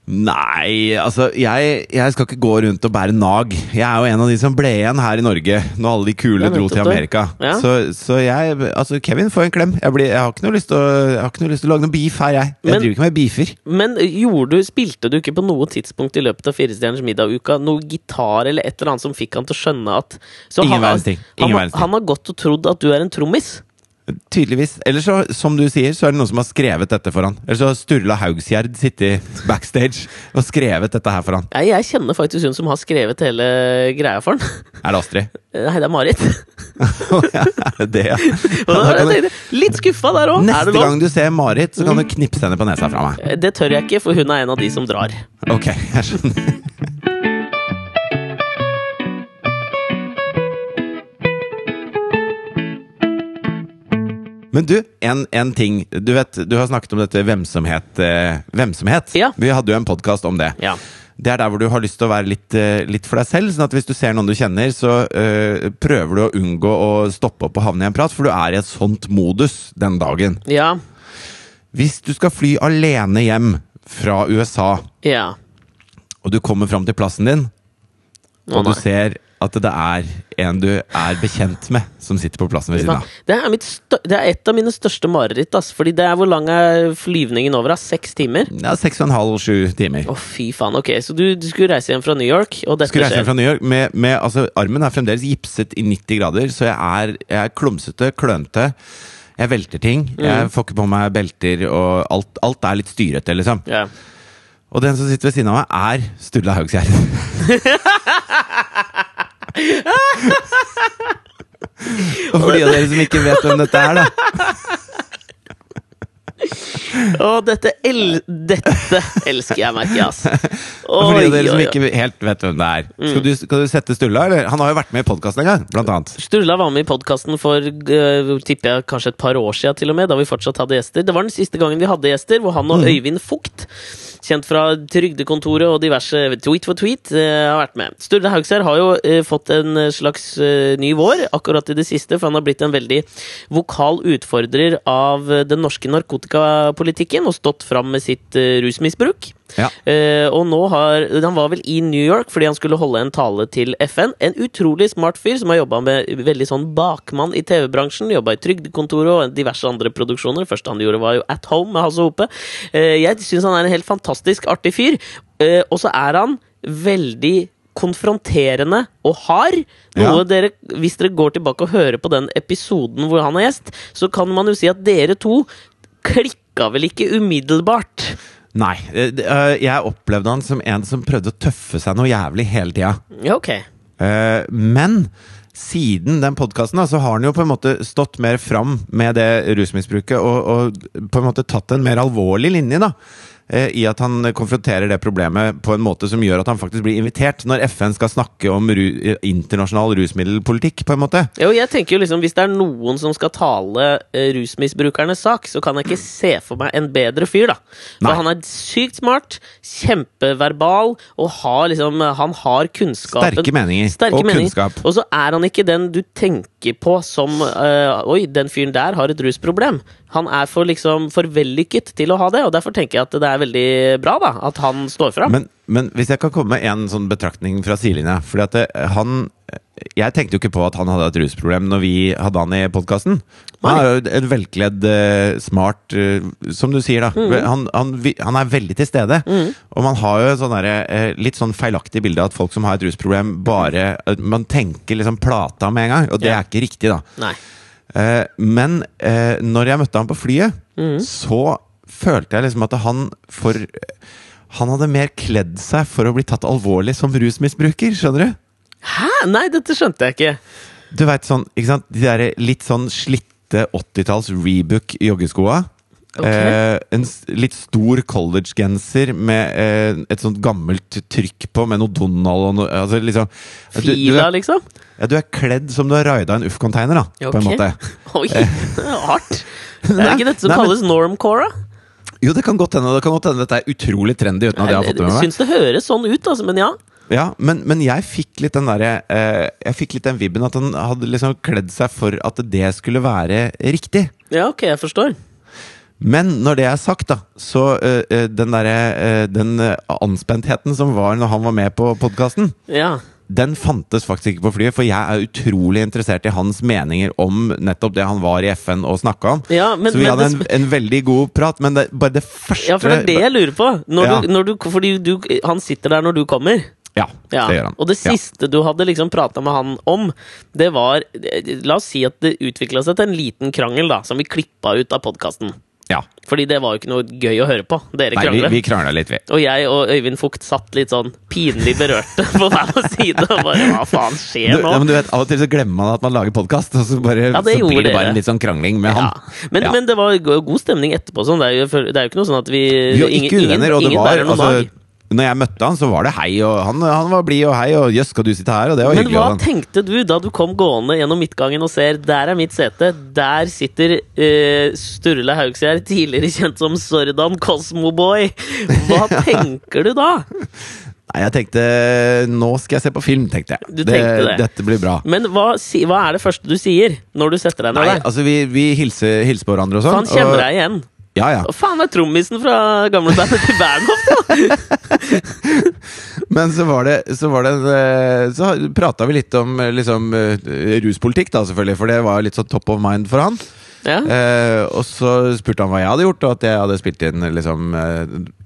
Nei, altså jeg, jeg skal ikke gå rundt og bære nag. Jeg er jo en av de som ble igjen her i Norge når alle de kule dro til. Amerika. Ja. Så, så jeg Altså, Kevin får en klem. Jeg, blir, jeg, har ikke noe lyst til å, jeg har ikke noe lyst til å lage noe beef her, jeg. Jeg Men- driver ikke med beefer. Men gjorde du, spilte du ikke på noe tidspunkt i løpet av Firestjerners middag-uka noe gitar eller et eller annet som fikk han til å skjønne at så Ingen han, verdens ting. Han, han, han har gått og trodd at du er en trommis. Tydeligvis. Eller så, som du sier, så er det noen som har skrevet dette for han. Eller så har Sturla Haugsgjerd sittet backstage og skrevet dette her for han. Jeg, jeg kjenner faktisk hun som har skrevet hele greia for han. Er det Astrid? Nei, det er Marit. er det det, ja? Da, Da kan du, litt skuffa der òg. Er neste det gang du ser Marit, så kan du knipse henne på nesa fra meg. Det tør jeg ikke, for hun er en av de som drar. Ok, jeg skjønner. Men du, en, en ting. Du vet, du har snakket om dette hvemsomhet. Eh, hvemsomhet. Ja. Vi hadde jo en podkast om det. Ja. Det er der hvor du har lyst til å være litt, eh, litt for deg selv. Sånn at hvis du ser noen du kjenner, så øh, prøver du å unngå å stoppe opp og havne i en prat, for du er i et sånt modus den dagen. Ja. Hvis du skal fly alene hjem fra USA, ja. og du kommer fram til plassen din, Å, og du nei. ser at det er en du er bekjent med, som sitter på plassen ved siden av. Det er, det er et av mine største mareritt. Ass, fordi det er Hvor lang er flyvningen over? Ass, Seks timer? Ja, Seks og en halv, sju timer. Å, fy faen. Ok, så du, du skulle reise hjem fra New York, og dette Skulle reise hjem fra New York med, med altså, Armen er fremdeles gipset i 90 grader, så jeg er, jeg er klumsete, klønete. Jeg velter ting. Mm. Jeg får ikke på meg belter, og alt, alt er litt styrete, liksom. Yeah. Og den som sitter ved siden av meg, er Sturla Haugsgjerd. og for de av dere som ikke vet hvem dette er, da Å, dette, el dette elsker jeg, merker jeg, Altså. Og for de av dere som ikke helt vet hvem det er, Mm. skal, du, skal du sette Sturla? Eller? Han har jo vært med i podkasten en gang, blant annet. Sturla var med i podkasten for uh, tipper jeg, kanskje et par år siden, til og med, da vi fortsatt hadde gjester. Det var den siste gangen vi hadde gjester, hvor han Mm. og Øyvind Fugt, kjent fra Trygdekontoret og diverse Tweet for tweet, uh, har vært med. Sturla Haugsær har jo uh, fått en slags ny vår akkurat i det siste, for han har blitt en veldig vokal utfordrer av den norske narkotikapolitikken og stått fram med sitt øh, rusmisbruk. Ja. Eh, og nå har Han var vel i New York fordi han skulle holde en tale til FN. En utrolig smart fyr som har jobba med veldig sånn bakmann i TV-bransjen. Jobba i Trygdekontoret og diverse andre produksjoner. Første han gjorde, var jo At Home med Hasse Hope. Eh, jeg syns han er en helt fantastisk artig fyr. Eh, og så er han veldig konfronterende og hard. Noe Ja. dere, Hvis dere går tilbake og hører på den episoden hvor han er gjest, så kan man jo si at dere to klikka vel ikke umiddelbart. Nei. eh, eh, Jeg opplevde han som en som prøvde å tøffe seg noe jævlig hele tida. Ja, ok. Eh, men siden den podkasten så har han jo på en måte stått mer fram med det rusmisbruket og, og på en måte tatt en mer alvorlig linje, da. Eh, I at han konfronterer det problemet på en måte som gjør at han faktisk blir invitert når FN skal snakke om ru internasjonal rusmiddelpolitikk, på en måte. Jo, jeg tenker jo liksom Hvis det er noen som skal tale eh, rusmisbrukernes sak, så kan jeg ikke se for meg en bedre fyr, da. For Nei. han er sykt smart, kjempeverbal, og har liksom Han har kunnskapen. Sterke meninger Sterke og meninger. kunnskap. Og så er han ikke den du tenker på som øh, Oi, den fyren der har et rusproblem. Han er for liksom for vellykket til å ha det, og derfor tenker jeg at det er veldig bra da at han står fram. Men, men hvis jeg kan komme med en sånn betraktning fra sidelinja Fordi at det, han Jeg tenkte jo ikke på at han hadde et rusproblem når vi hadde han i podkasten. Han er jo en velkledd, eh, smart eh, Som du sier, da. Han, han, han er veldig til stede. Og man har jo sånn eh, litt sånn feilaktig bilde av at folk som har et rusproblem, bare eh, Man tenker liksom plata med en gang, og det Ja. er ikke riktig, da. Nei. Eh, men eh, når jeg møtte han på flyet, så følte jeg liksom at han for Han hadde mer kledd seg for å bli tatt alvorlig som rusmisbruker, skjønner du? Hæ? Nei, dette skjønte jeg ikke. Du veit sånn, ikke sant, de derre litt sånn slitte 80-talls Rebook joggeskoa. Okay. Eh, en litt stor collegegenser med eh, et sånt gammelt trykk på, med noe Donald og noe altså liksom, du, du, Fila, er, liksom? ja, du er kledd som du har raida en Uff-container, da, på en måte. Oi, det er hardt. Det er Nei, ikke dette som nei, men- kalles normcore? da? Jo, det kan godt hende det kan godt hende dette er utrolig trendy uten at jeg har fått det med meg. syns det høres sånn ut, altså, men ja. Ja, men, men jeg fikk litt den derre eh, Jeg fikk litt den vibben at han hadde liksom kledd seg for at det skulle være riktig. Ja, ok, jeg forstår. Men når det er sagt, da, så eh, eh, den derre eh, Den eh, anspentheten som var når han var med på podkasten, Ja. Den fantes faktisk ikke på flyet. For jeg er utrolig interessert i hans meninger om nettopp det han var i FN og snakka om. Ja, men- så vi men hadde en, en veldig god prat, men det, bare det første ja, for det er det jeg lurer på. Når Ja. du, når du, fordi du, han sitter der når du kommer. Ja, Ja. det gjør han. Og det Ja. siste du hadde liksom prata med han om, det var La oss si at det utvikla seg til en liten krangel, da, som vi klippa ut av podkasten. Ja. Fordi det var jo ikke noe gøy å høre på. Dere Nei, vi, vi krangla litt, vi. Og jeg og Øyvind Fugt satt litt sånn pinlig berørte på hver vår side. Og bare hva faen skjer nå? ja, men du vet, Av og til så glemmer man at man lager podkast, og så, bare, Ja, det så blir det dere. bare en litt sånn krangling med han. Men, men det var go- god stemning etterpå. Sånn. Det, er jo, det er jo ikke noe sånn at vi Vi var ingen- ikke uvenner, og det var altså. Når jeg møtte han, så var det hei, og han, han var blid og hei, og jøss, skal du sitte her? Og det var Men hyggelig. hva tenkte du da du kom gående gjennom midtgangen og ser der er mitt sete, der sitter uh, Sturle Haugsgjerd, tidligere kjent som Sordan Cosmoboy. Hva tenker du da? Nei, jeg tenkte Nå skal jeg se på film, tenkte jeg. Du tenkte det. Dette blir bra. Men hva, hva er det første du sier når du setter deg ned der? altså Vi, vi hilser, hilser på hverandre og sånn. Så han kjenner og- deg igjen. Ja, ja. Å faen, er trommisen fra gamle bandet til Bernhoft, da?! Men så var det Så, var det eh, så prata vi litt om eh, liksom eh, ruspolitikk, da, selvfølgelig, for det var litt sånn top of mind for han. ja. Eh, og så spurte han hva jeg hadde gjort, og at jeg hadde spilt inn liksom,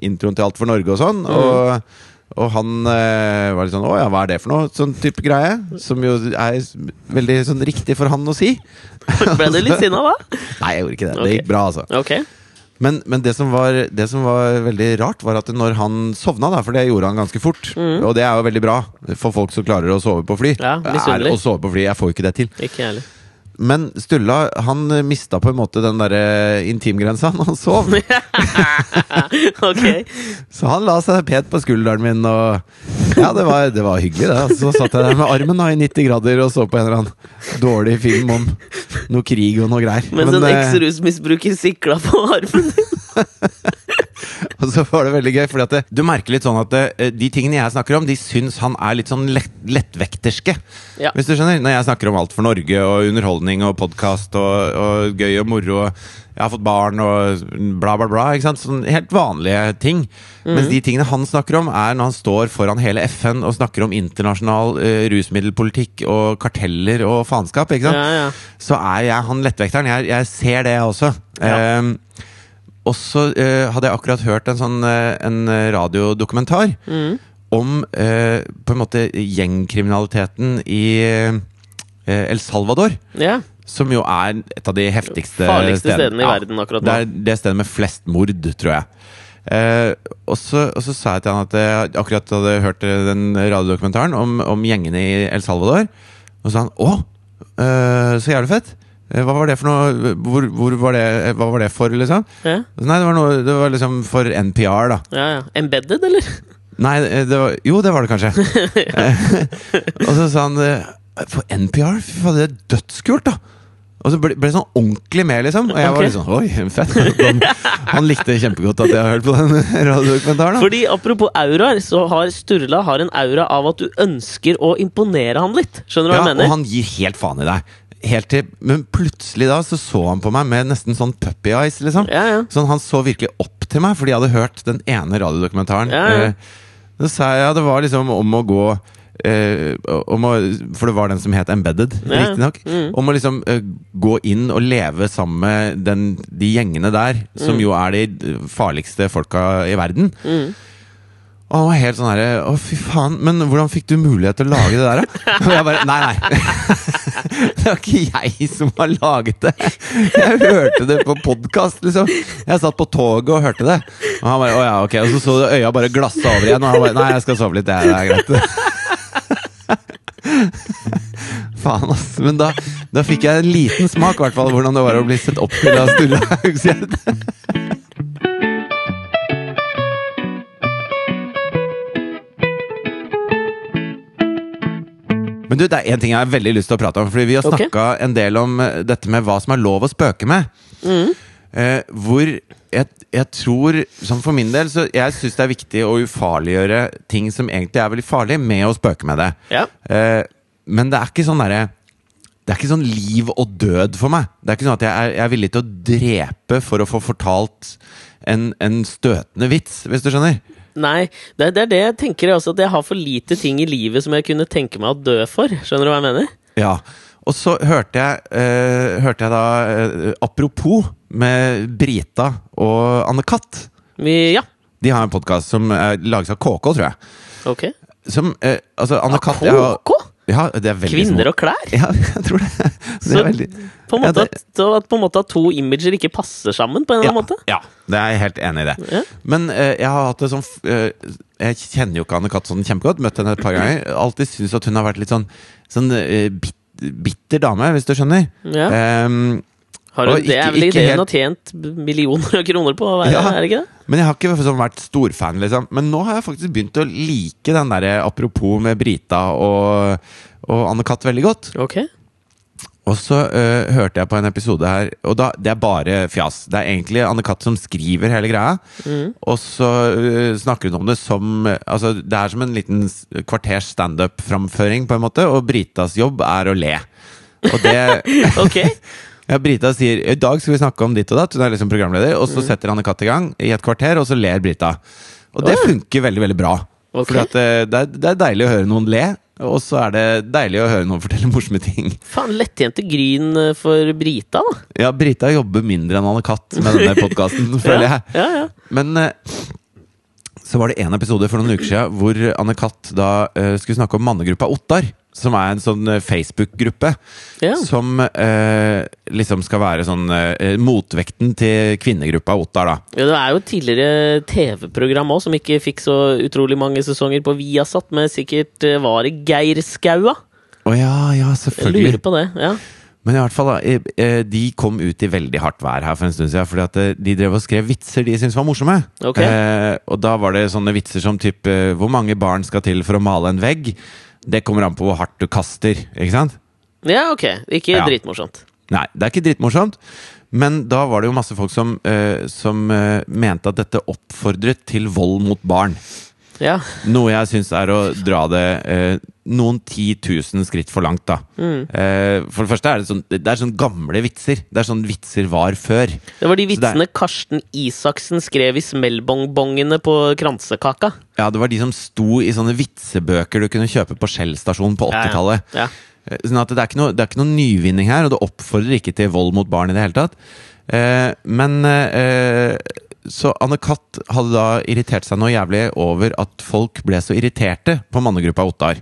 introen til Alt for Norge og sånn. Mm. Og, og han eh, var litt sånn Å ja, hva er det for noe? Sånn type greie. Som jo er veldig sånn riktig for han å si. Ble du litt sinna da? Nei, jeg gjorde ikke det. Okay. Det gikk bra, altså. Ok. Men, men det, som var, det som var veldig rart, var at når han sovna, da, for det gjorde han ganske fort Og det er jo veldig bra for folk som klarer å sove på fly. Mm. Ja, er å sove på fly, Jeg får jo ikke det til. Ikke heller. Men Stulla han mista på en måte den derre intimgrensa når han sov. okay. Så han la seg pent på skulderen min, og ja, det var, det var hyggelig, det. Så satt jeg der med armen da, i 90 grader og så på en eller annen dårlig film om noe krig og noe greier. Mens Men, en eh, eks-rusmisbruker sikla på armen din. Og så var det veldig gøy, fordi at det, du merker litt sånn at det, de tingene jeg snakker om, de syns han er litt sånn lett, lettvekterske. Ja. Hvis du skjønner? Når jeg snakker om Alt for Norge og underholdning og podkast og, og gøy og moro og jeg har fått barn og bla, bla, bla. Ikke sant? Sånn helt vanlige ting. Mens de tingene han snakker om, er når han står foran hele FN og snakker om internasjonal eh, rusmiddelpolitikk og karteller og faenskap. Ikke sant? Ja, ja. Så er jeg han lettvekteren. Jeg, jeg ser det, jeg også. Ja. Ehm, og så eh, hadde jeg akkurat hørt en sånn eh, en radiodokumentar Mm. om eh, på en måte gjengkriminaliteten i eh, El Salvador. Ja. Som jo er et av de heftigste Farligste stedene i verden akkurat nå. Det er det stedet med flest mord, tror jeg. Eh, og, så, sa jeg til han at jeg akkurat hadde hørt eh, den radiodokumentaren om, om gjengene i El Salvador. Og så sa han å, eh, så jævlig fett. Eh, Hva var det for noe? Hvor, hvor var det, hva var det for, liksom? Ja. Nei, det var, noe, det var liksom for NPR, da. ja, ja. Embedded, eller? Nei, eh, det var, jo, det var det kanskje. og så sa han eh, For NPR? Fy faen, det er dødskult, da! Og så ble ble det sånn ordentlig med, liksom. Og jeg var liksom, litt sånn Oi, fett. Han, han likte kjempegodt at jeg har hørt på den radiodokumentaren. Fordi Apropos auraer, så har Sturla har en aura av at du ønsker å imponere han litt. Skjønner du hva jeg mener? Ja, og han gir helt faen i deg. Helt til, men plutselig da så så han på meg med nesten sånn puppy eyes, liksom. Ja, ja. Sånn, han så virkelig opp til meg fordi jeg hadde hørt den ene radiodokumentaren. Ja, ja. Eh, Så sa jeg ja, det var liksom om å gå eh, om å, For det var den som het Embedded, Ja, riktignok. mm. Om å liksom eh, gå inn og leve sammen med den, de gjengene der, som Mm. jo er de farligste folka i verden. Og han var helt sånn herre Å, fy faen, men hvordan fikk du mulighet til å lage det der, da? Og jeg bare Nei, nei. Det var ikke jeg som har laget det. Jeg hørte det på podkast, liksom. Jeg satt på toget og hørte det. Og han bare Å ja, ok. Og så så du øya bare glassa over igjen, og han bare Nei, jeg skal sove litt, det er, greit. Faen, ass. Men da, Da fikk jeg en liten smak, i hvert fall, hvordan det var å bli sett opp til av Sturla Haugstad. Men du, det er én ting jeg har veldig lyst til å prate om. Fordi vi har snakka okay. en del om eh, dette med hva som er lov å spøke med. Eh, hvor jeg, jeg tror, som for min del, så jeg syns det er viktig å ufarliggjøre ting som egentlig er veldig farlig, med å spøke med det. Ja. Eh, men det er ikke sånn derre Det er ikke sånn liv og død for meg. Det er ikke sånn at jeg er, jeg er villig til å drepe for å få fortalt en, en støtende vits, hvis du skjønner? Nei, det, det er det jeg tenker også, at jeg har for lite ting i livet som jeg kunne tenke meg å dø for. Skjønner du hva jeg mener? Ja. Og så hørte jeg, eh, hørte jeg da eh, Apropos med Brita og Anne Katt. Ja, De har en podkast som er lages av KK, tror jeg. ok. Som eh, Altså, Anne Katt jeg KK? Ja, det er Kvinner små. og klær? Ja, jeg tror det. Det Så veldig På en Ja, måte det- at, at, på en måte at to imager ikke passer sammen, på en eller ja, annen måte? ja, det er jeg helt enig i det. Ja. Men uh, jeg har hatt det sånn eh, Jeg kjenner jo ikke Anne Katt sånn kjempegodt. Møtt henne et par ganger. Alltid syntes at hun har vært litt sånn, sånn uh, bit, bitter dame, hvis du skjønner. Ja. Um, Har hun, det ikke- er vel ikke hun helt- har tjent millioner av kroner på, å være, Ja. er det ikke det? Men jeg har ikke sånn vært storfan, liksom. Men nå har jeg faktisk begynt å like den derre apropos med Brita og, og Anne Katt veldig godt. Ok. Og så øh, hørte jeg på en episode her, og da, det er bare fjas. Det er egentlig Anne Katt som skriver hele greia. Og så øh, snakker hun om det som Altså, det er som en liten kvarters standup-framføring, på en måte, og Britas jobb er å le. Og det Ok. Ja, Brita sier i dag skal vi snakke om ditt og datt. Hun er liksom programleder. Og så setter Anne Katt i gang i et kvarter, og så ler Brita. Og det funker veldig veldig bra. Okay. For eh, det, er, det er deilig å høre noen le, og så er det deilig å høre noen fortelle morsomme ting. Faen, lettjente gryn eh, for Brita, da. Ja, Brita jobber mindre enn Anne Katt med denne podkasten, føler jeg. Ja, ja. Men eh, så var det en episode for noen uker siden hvor Anne Katt da uh, skulle snakke om mannegruppa Ottar. Som er en sånn eh, Facebook-gruppe Ja. som eh, liksom skal være sånn eh, motvekten til kvinnegruppa Ottar, da. ja. Det er jo tidligere TV-program òg som ikke fikk så utrolig mange sesonger på Viasat, men sikkert eh, var det Geir Skaua? Å ja, ja, selvfølgelig. Jeg lurer på det. ja Men i hvert fall, da. eh, De kom ut i veldig hardt vær her for en stund siden. Fordi at de drev og skrev vitser de syntes var morsomme. Ok. Eh, og da var det sånne vitser som typ Hvor mange barn skal til for å male en vegg? Det kommer an på hvor hardt du kaster. Ikke sant? Ja, ok. Ikke Ja. dritmorsomt. Nei, det er ikke dritmorsomt. Men da var det jo masse folk som, uh, som uh, mente at dette oppfordret til vold mot barn. Ja. Noe jeg syns er å dra det eh, noen titusen skritt for langt, da. Mm. Eh, for det første er det sånn Det er sånn gamle vitser. Det er sånn vitser var før. Det var de vitsene er- Karsten Isaksen skrev i smellbongbongene på kransekaka. Ja, det var de som sto i sånne vitsebøker du kunne kjøpe på Shell stasjon på Ja, ja. 80-tallet. Ja. Eh, Sånn at det er, noe, det er ikke noe nyvinning her, og det oppfordrer ikke til vold mot barn i det hele tatt. Eh, men eh, Så Anne Katt hadde da irritert seg noe jævlig over at folk ble så irriterte på mannegruppa Ottar.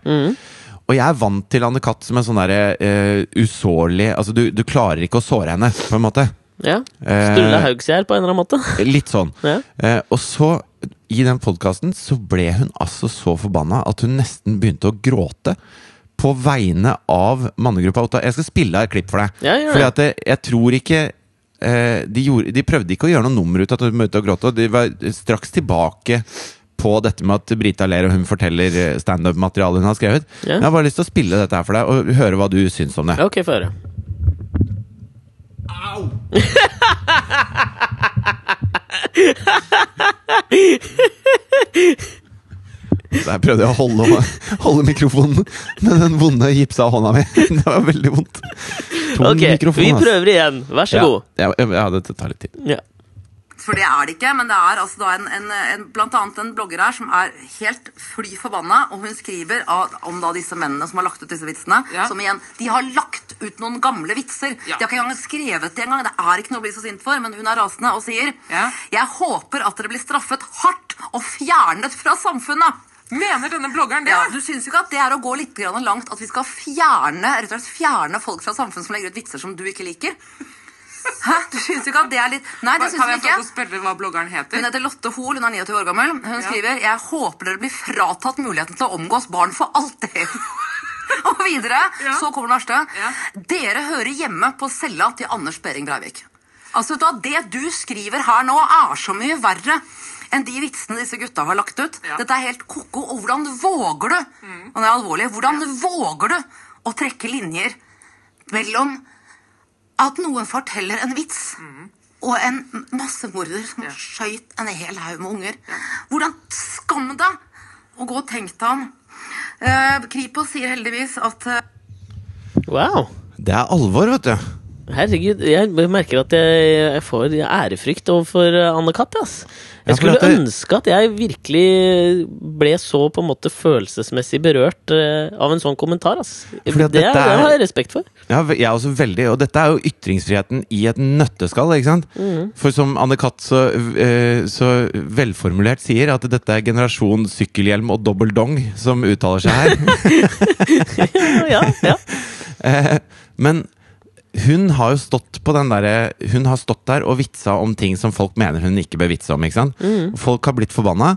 Og jeg er vant til Anne Katt som en sånn derre uh, usårlig Altså, du, du klarer ikke å såre henne, på en måte. ja. Sturle Sturla Haugsgjerd på en eller annen måte. Litt sånn. Ja. Uh, og så, i den podkasten, så ble hun altså så forbanna at hun nesten begynte å gråte. På vegne av mannegruppa Otta. Jeg skal spille av et klipp for deg. Ja, gjør Fordi at jeg, jeg tror ikke eh, de, gjorde, de prøvde ikke å gjøre noe nummer ut av at hun begynte å gråte. Og de var straks tilbake på dette med at Brita ler og hun forteller eh, standup-materialet hun har skrevet. Ja. Jeg har bare lyst til å spille dette her for deg og høre hva du syns om det. Ok, få høre. Så jeg prøvde å holde, holde mikrofonen med den vonde gipsa hånda mi. Det var veldig vondt. Tom Ok, mikrofon, vi prøver igjen. Vær så ja, god. Ja, ja, ja, dette tar litt tid. Ja. For det er det ikke, men det er altså da en, en, en, blant annet en blogger her som er helt fly forbanna, og hun skriver av, om da disse mennene som har lagt ut disse vitsene. Ja. Som igjen, de har lagt ut noen gamle vitser. Ja. De har ikke engang skrevet det engang. Det er ikke noe å bli så sint for, men hun er rasende og sier Ja. Jeg håper at dere blir straffet hardt og fjernet fra samfunnet. Mener denne bloggeren det? Ja, du syns jo ikke at det er å gå litt langt at vi skal fjerne slett fjerne folk fra samfunnet som legger ut vitser som du ikke liker? Hæ? Du syns ikke at det er litt Nei, det syns kan jeg få ikke. Kan jeg spørre hva bloggeren heter? Hun heter Lotte Hoel, hun er 29 år gammel. Hun Ja. skriver Jeg håper dere blir fratatt muligheten til å omgås barn for alltid. Og videre, Ja. så kommer den verste. Ja. Dere hører hjemme på cella til Anders Behring Breivik. Altså, Det du skriver her nå, er så mye verre enn de vitsene disse gutta har lagt ut. Ja. Dette er helt ko-ko. Og hvordan våger du og det er alvorlig, hvordan våger du å trekke linjer mellom at noen forteller en vits og en massemorder som Ja. skøyt en hel haug med unger. Hvordan skam deg å gå og tenke deg om. Uh, Kripos sier heldigvis at uh... Wow. Det er alvor, vet du. Herregud, jeg merker at jeg, jeg får ærefrykt overfor Anne-Kat. Ja, Jeg skulle det- ønske at jeg virkelig ble så på en måte følelsesmessig berørt eh, av en sånn kommentar. ass. Det, dette det er- har jeg respekt for. Ja, jeg er også veldig, og dette er jo ytringsfriheten i et nøtteskall, ikke sant? For som Anne-Kat. Så, eh, så velformulert sier, at dette er generasjon sykkelhjelm og dobbel dong som uttaler seg her. Ja, ja, ja. Eh, Men hun har jo stått på den der, Hun har stått der og vitsa om ting som folk mener hun ikke bør vitse om. ikke sant? Mm. Folk har blitt forbanna,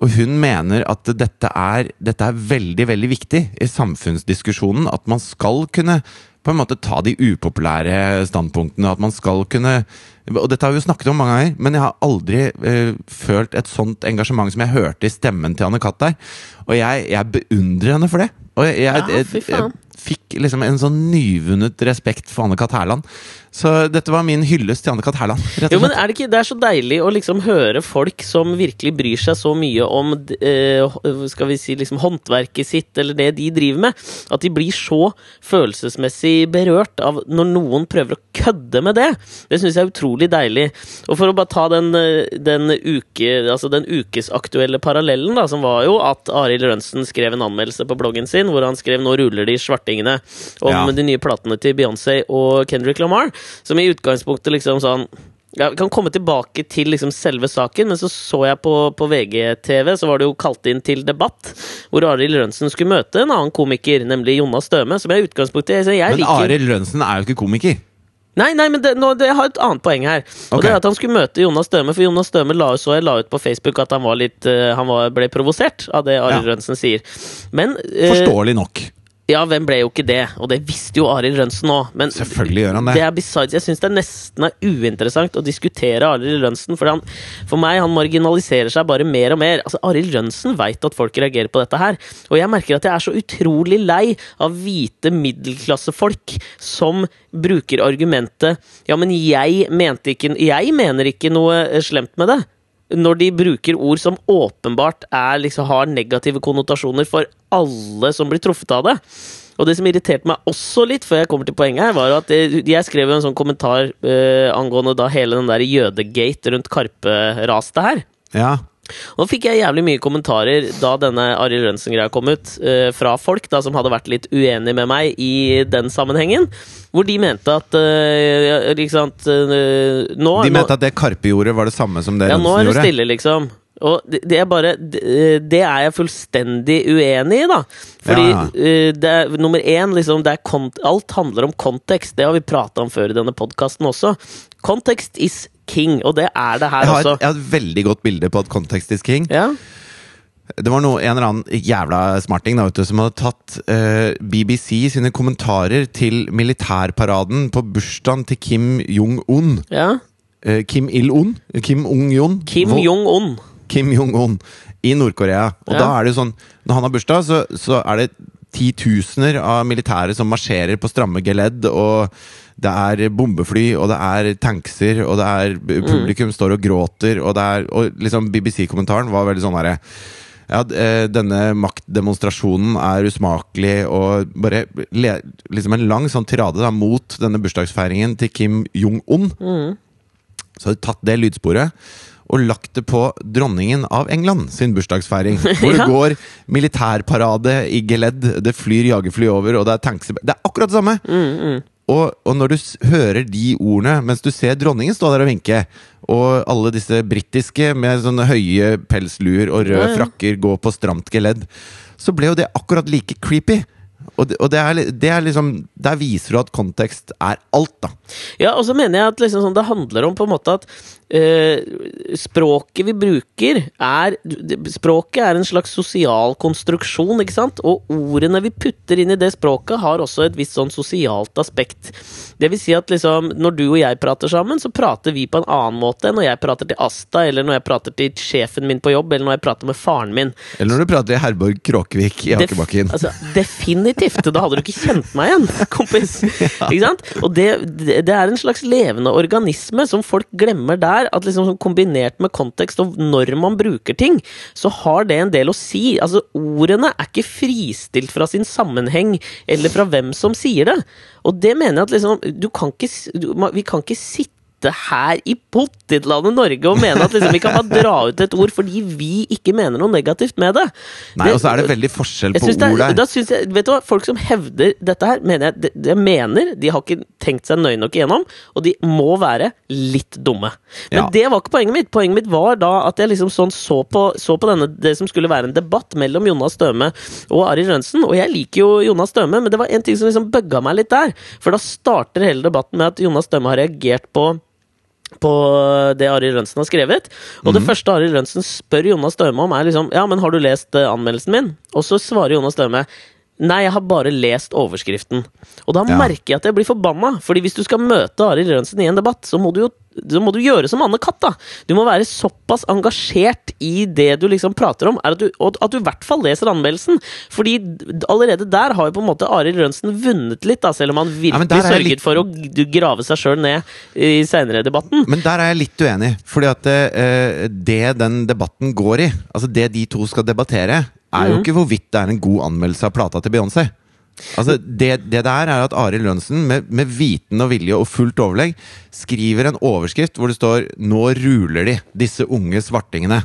og hun mener at dette er, dette er veldig, veldig viktig i samfunnsdiskusjonen. At man skal kunne på en måte ta de upopulære standpunktene. At man skal kunne Og dette har vi jo snakket om mange ganger, men jeg har aldri uh, følt et sånt engasjement som jeg hørte i stemmen til Anne-Kat. der. Og jeg, jeg beundrer henne for det. Og jeg, jeg, Ja, fy faen. Fikk liksom en sånn nyvunnet respekt for Anne-Kat. Hærland. Så dette var min hyllest til Anne-Kat. Hærland. Jo, men er det ikke Det er så deilig å liksom høre folk som virkelig bryr seg så mye om eh, Skal vi si liksom håndverket sitt, eller det de driver med. At de blir så følelsesmessig berørt av når noen prøver å kødde med det. Det syns jeg er utrolig deilig. Og for å bare ta den, eh, den, uke, altså den ukesaktuelle parallellen, da, som var jo at Arild Rønsen skrev en anmeldelse på bloggen sin hvor han skrev 'Nå ruller de svartingene' om Ja. de nye platene til Beyoncé og Kendrick Lamar. Som i utgangspunktet liksom sånn ja, Vi kan komme tilbake til liksom selve saken, men så så jeg på, på VGTV, så var det jo kalt inn til debatt, hvor Arild Rønsen skulle møte en annen komiker, nemlig Jonas Støme. Som jeg i utgangspunktet jeg, jeg Men liker, Arild Rønsen er jo ikke komiker. Nei, nei, men det, nå, det, jeg har et annet poeng her. Og okay. det er at Han skulle møte Jonas Støme, for Jonas Støme la, så jeg la ut på Facebook at han, var litt, uh, han var, ble provosert av det Arild Ja. Rønsen sier. Men uh, Forståelig nok. Ja, hvem ble jo ikke det? Og det visste jo Arild Rønsen òg. Men Selvfølgelig gjør han det. det er besides, jeg syns det er nesten er uinteressant å diskutere Arild Rønsen. For, han, for meg, han marginaliserer seg bare mer og mer. Altså, Arild Rønsen veit at folk reagerer på dette her. Og jeg merker at jeg er så utrolig lei av hvite middelklassefolk som bruker argumentet Ja, men jeg mente ikke Jeg mener ikke noe slemt med det når de bruker ord som åpenbart er, liksom, har negative konnotasjoner for alle som blir truffet av det. Og det som irriterte meg også litt, før jeg kommer til poenget her, var at det, jeg skrev en sånn kommentar eh, angående da hele den der jødegate rundt Karpe-raset her. Ja. Da fikk jeg jævlig mye kommentarer da denne Arild Rønsen-greia kom ut, eh, fra folk da som hadde vært litt uenige med meg i den sammenhengen. Hvor de mente at eh, Ikke sant eh, nå, De nå- at det Karpe gjorde, var det samme som det ja, nå er det gjorde. stille, liksom. Og det, det er bare det, det er jeg fullstendig uenig i, da. Fordi Ja, eh, det er, nummer én, liksom, det er kont alt handler om kontekst. Det har vi prata om før i denne podkasten også. Kontekst is king, og det er det her Jeg har, også. jeg har et veldig godt bilde på at Context is king. Ja, Det var noe, en eller annen jævla smarting da, vet du, som hadde tatt eh, BBC sine kommentarer til militærparaden på bursdagen til Kim Jong-un. ja. Eh, Kim Il-un? Kim Ung-yon? Kim Jong-un. Kim Jong-un i Nord-Korea. Og Ja. da er det jo sånn Når han har bursdag, så, så er det titusener av militære som marsjerer på stramme geledd, og det er bombefly, og det er tankser, og det er Mm. Publikum står og gråter, og det er Og liksom BBC-kommentaren var veldig sånn herre ja, eh, denne maktdemonstrasjonen er usmakelig, og bare liksom en lang sånn tirade da, mot denne bursdagsfeiringen til Kim Jong-un. Så har de tatt det lydsporet og lagt det på dronningen av England sin bursdagsfeiring. Hvor det Ja. går militærparade i geledd, det flyr jagerfly over, og det er tanks Det er akkurat det samme! Mm, Og, og når du hører de ordene mens du ser dronningen stå der og vinke, og alle disse britiske med sånne høye pelsluer og røde frakker gå på stramt geledd, så ble jo det akkurat like creepy. Og, det, og det, er, det er liksom Der viser du at kontekst er alt, da. Ja, og så mener jeg at liksom sånn, det handler om på en måte at språket vi bruker, er Språket er en slags sosial konstruksjon, ikke sant? Og ordene vi putter inn i det språket, har også et visst sånn sosialt aspekt. Det vil si at liksom, når du og jeg prater sammen, så prater vi på en annen måte enn når jeg prater til Asta, eller når jeg prater til sjefen min på jobb, eller når jeg prater med faren min. Eller når du prater i Herborg Kråkevik i Def- Akebakken. Altså, definitivt! Da hadde du ikke kjent meg igjen, kompis. Ikke sant? Og det, det det er en slags levende organisme som folk glemmer der. At liksom sånn Kombinert med kontekst og når man bruker ting, så har det en del å si. Altså, Ordene er ikke fristilt fra sin sammenheng eller fra hvem som sier det. Og det mener jeg at liksom kan ikke, du, Vi kan ikke sitte her i pottitlandet Norge og mene at liksom vi kan bare dra ut et ord fordi vi ikke mener noe negativt med det. Nei, og så er det veldig forskjell på ord er, der. da synes jeg, vet du hva, Folk som hevder dette her, mener jeg, det, det mener de har ikke tenkt seg nøye nok igjennom, og de må være litt dumme. Men Ja. det var ikke poenget mitt. Poenget mitt var da at jeg liksom sånn så på, så på denne, det som skulle være en debatt mellom Jonas Støme og Arild Rønsen. Og jeg liker jo Jonas Støme, men det var en ting som liksom bugga meg litt der. For da starter hele debatten med at Jonas Støme har reagert på på det Arild Rønsen har skrevet. Og Mhm. det første Arild Rønsen spør Jonas Støme om, er liksom Ja, men har du lest eh, anmeldelsen min? Og så svarer Jonas Støme Nei, jeg har bare lest overskriften. Og da Ja. merker jeg at jeg blir forbanna. Fordi hvis du skal møte Arild Rønsen i en debatt, så må du jo så må du gjøre som Anne Katt. da Du må være såpass engasjert i det du liksom prater om, er at du, og at du i hvert fall leser anmeldelsen. Fordi allerede der har jo på en måte Arild Rønsen vunnet litt, da selv om han virkelig er sørget litt- for å grave seg sjøl ned i seinere debatten. Men der er jeg litt uenig. Fordi at uh, det den debatten går i, altså det de to skal debattere, er jo Mhm. ikke hvorvidt det er en god anmeldelse av plata til Beyoncé. Altså det, det der er at Arild Lønnsen, med, med viten og vilje og fullt overlegg skriver en overskrift hvor det står 'Nå ruler de, disse unge svartingene'.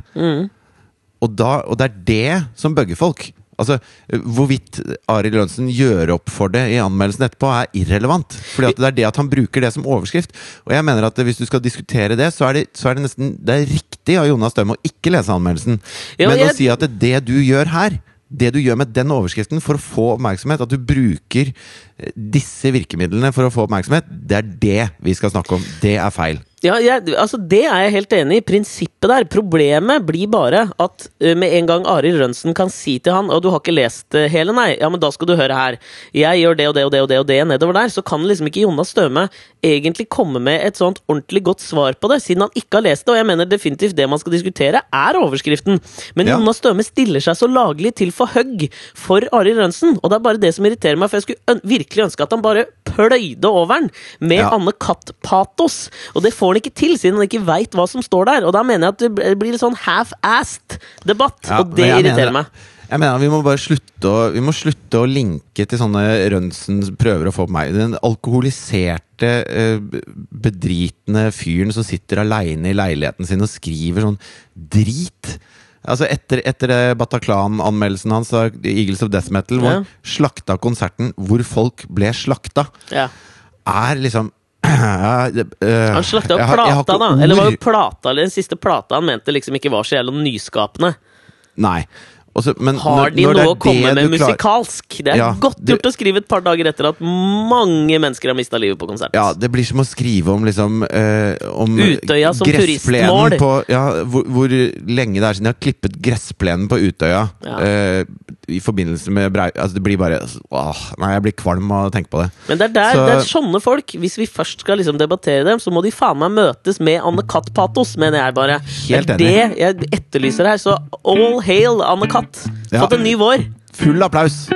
Og, da, og det er det som bugger folk. Altså, Hvorvidt Arild Lønnsen gjør opp for det i anmeldelsen etterpå, er irrelevant. Fordi at det er det at han bruker det som overskrift. Og jeg mener at hvis du skal diskutere det, så er det, så er det nesten Det er riktig av Jonas Døhm å ikke lese anmeldelsen. Ja, Men jeg- å si at det, det du gjør her det du gjør med den overskriften for å få oppmerksomhet, at du bruker eh, disse virkemidlene for å få oppmerksomhet, det er det vi skal snakke om. Det er feil. Ja, jeg, altså Det er jeg helt enig i. Prinsippet der. Problemet blir bare at eh, med en gang Arild Rønsen kan si til han Og du har ikke lest hele, nei? Ja, men da skal du høre her. Jeg gjør det og det og det og det og det nedover der. Så kan liksom ikke Jonas Støme egentlig komme med et sånt ordentlig godt svar på det, siden han ikke har lest det. Og jeg mener definitivt det man skal diskutere, er overskriften. Men Ja. Jonas Støme stiller seg så laglig til for hugg for Arild Rønsen. Og det er bare det som irriterer meg, for jeg skulle øn virkelig ønske at han bare pløyde over den med Ja. Anne Katt-patos. Og det får han ikke til, siden han ikke veit hva som står der. Og da mener jeg at det blir litt sånn half-assed debatt, Ja, og det irriterer mener- meg. Jeg mener Vi må bare slutte å, vi må slutte å linke til sånne Rønsen prøver å få på meg. Den alkoholiserte, eh, bedritne fyren som sitter aleine i leiligheten sin og skriver sånn drit. Altså Etter, etter Bataclan-anmeldelsen hans av Eagles of Death Metal, hvor han slakta konserten hvor folk ble slakta, Ja. er liksom det, eh, Han slakta jo plata, da. Eller var jo plata, eller den siste plata han mente liksom ikke var så jævla nyskapende. Nei. Også, men Har de når når noe å komme med musikalsk? Det er Ja, godt gjort å skrive et par dager etter at mange mennesker har mista livet på konsert. Ja, det blir som å skrive om liksom eh, Om Utøya som turistmål. På, ja, hvor, hvor lenge det er siden jeg har klippet gressplenen på Utøya. Ja. eh, I forbindelse med brei... Altså, det blir bare åh, Nei, jeg blir kvalm av å tenke på det. Men det er, der, Så- det er sånne folk. Hvis vi først skal liksom debattere dem, så må de faen meg møtes med Anne Katt-patos, mener jeg bare. Helt det er det jeg etterlyser her. Så all hail Anne Katt. Ja. Fått en ny vår. Full applaus!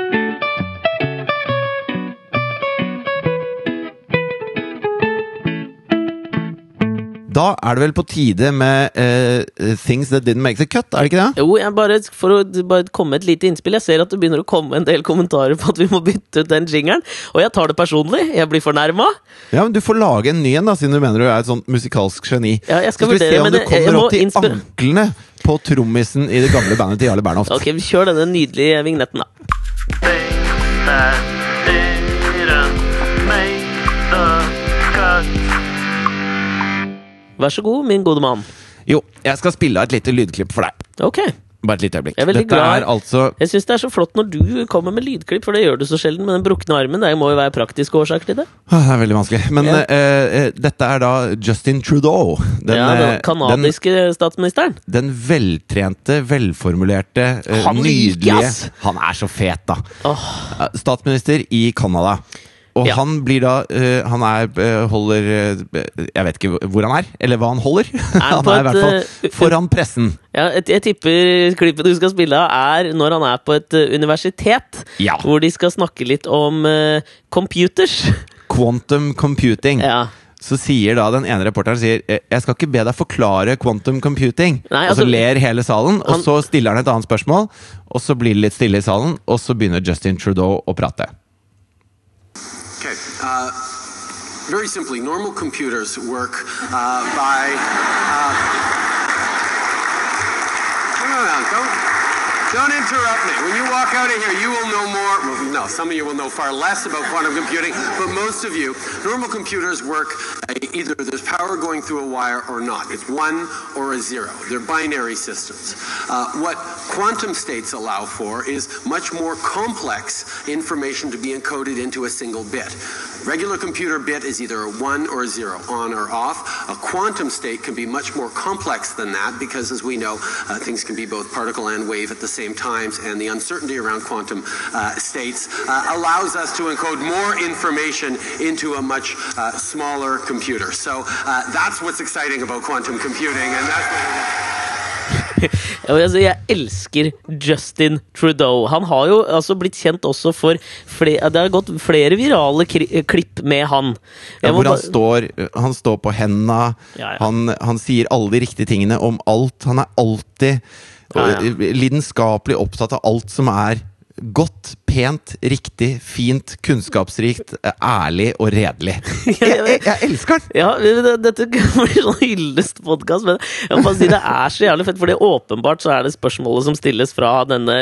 Da er det vel på tide med uh, Things That Didn't Make The Cut, er det ikke det? Jo, jeg bare, for å bare komme med et lite innspill. Jeg ser at det begynner å komme en del kommentarer på at vi må bytte ut den jingeren. Og jeg tar det personlig. Jeg blir fornærma. Ja, men Du får lage en ny en, da, siden du mener du er et sånt musikalsk geni. Ja, jeg skal Så vi vurdere, se om men du jeg- kommer må opp til anklene på trommisen i det gamle bandet til Jarle Bernhoft. Ok, vi kjør denne nydelige vignetten, da. Vær så god, min gode mann. Jo, jeg skal spille av et lite lydklipp for deg. Ok. Bare et lite øyeblikk. Jeg er veldig Dette glad- er altså Jeg syns det er så flott når du kommer med lydklipp, for det gjør du så sjelden med den brukne armen. Det må jo være praktiske årsaker til det. Åh, Det er veldig vanskelig. Men Ja. eh, eh, dette er da Justin Trudeau. Den, ja, eh, den kanadiske statsministeren. den, den veltrente, velformulerte, eh, Han liker nydelige ass! Han er så fet, da. Åh, Eh, Statsminister i Canada. Og Ja. han blir da uh, Han er eh, holder eh, Jeg vet ikke hvor han er, eller hva han holder. han er i hvert fall foran pressen. ja, jeg tipper klippet du skal spille av, er når han er på et universitet. Ja. Hvor de skal snakke litt om uh, computers. Quantum computing. ja. Så sier da den ene reporteren sier, «Eh, Jeg skal ikke be deg forklare quantum computing. Nei, og så altså- ler hele salen, og Han- så stiller han et annet spørsmål. Og så blir det litt stille i salen, og så begynner Justin Trudeau å prate. Uh, very simply, normal computers work uh, by. Uh, no, no, no, don't, don't interrupt me. When you walk out of here, you will know more. Well, no, some of you will know far less about quantum computing, but most of you, normal computers work either there's power going through a wire or not. It's one or a zero. They're binary systems. Uh, what quantum states allow for is much more complex information to be encoded into a single bit. Regular computer bit is either a one or a zero, on or off. A quantum state can be much more complex than that because, as we know, uh, things can be both particle and wave at the same times, and the uncertainty around quantum uh, states uh, allows us to encode more information into a much uh, smaller computer. So uh, that's what's exciting about quantum computing, and that's what altså, jeg elsker Justin Trudeau. Han har jo altså blitt kjent også for flere, Det har gått flere virale klipp med han. Ja, hvor han står, han står på henda, Ja, ja. Han, han sier alle de riktige tingene om alt. Han er alltid Ja, ja. lidenskapelig opptatt av alt som er godt, pent, riktig, fint, kunnskapsrikt, eh, ærlig og redelig. Jeg, jeg, jeg elsker den! Ja, Dette blir sånn hyllestpodkast, men jeg må bare si det er så jævlig fett. For det åpenbart så er det spørsmålet som stilles fra denne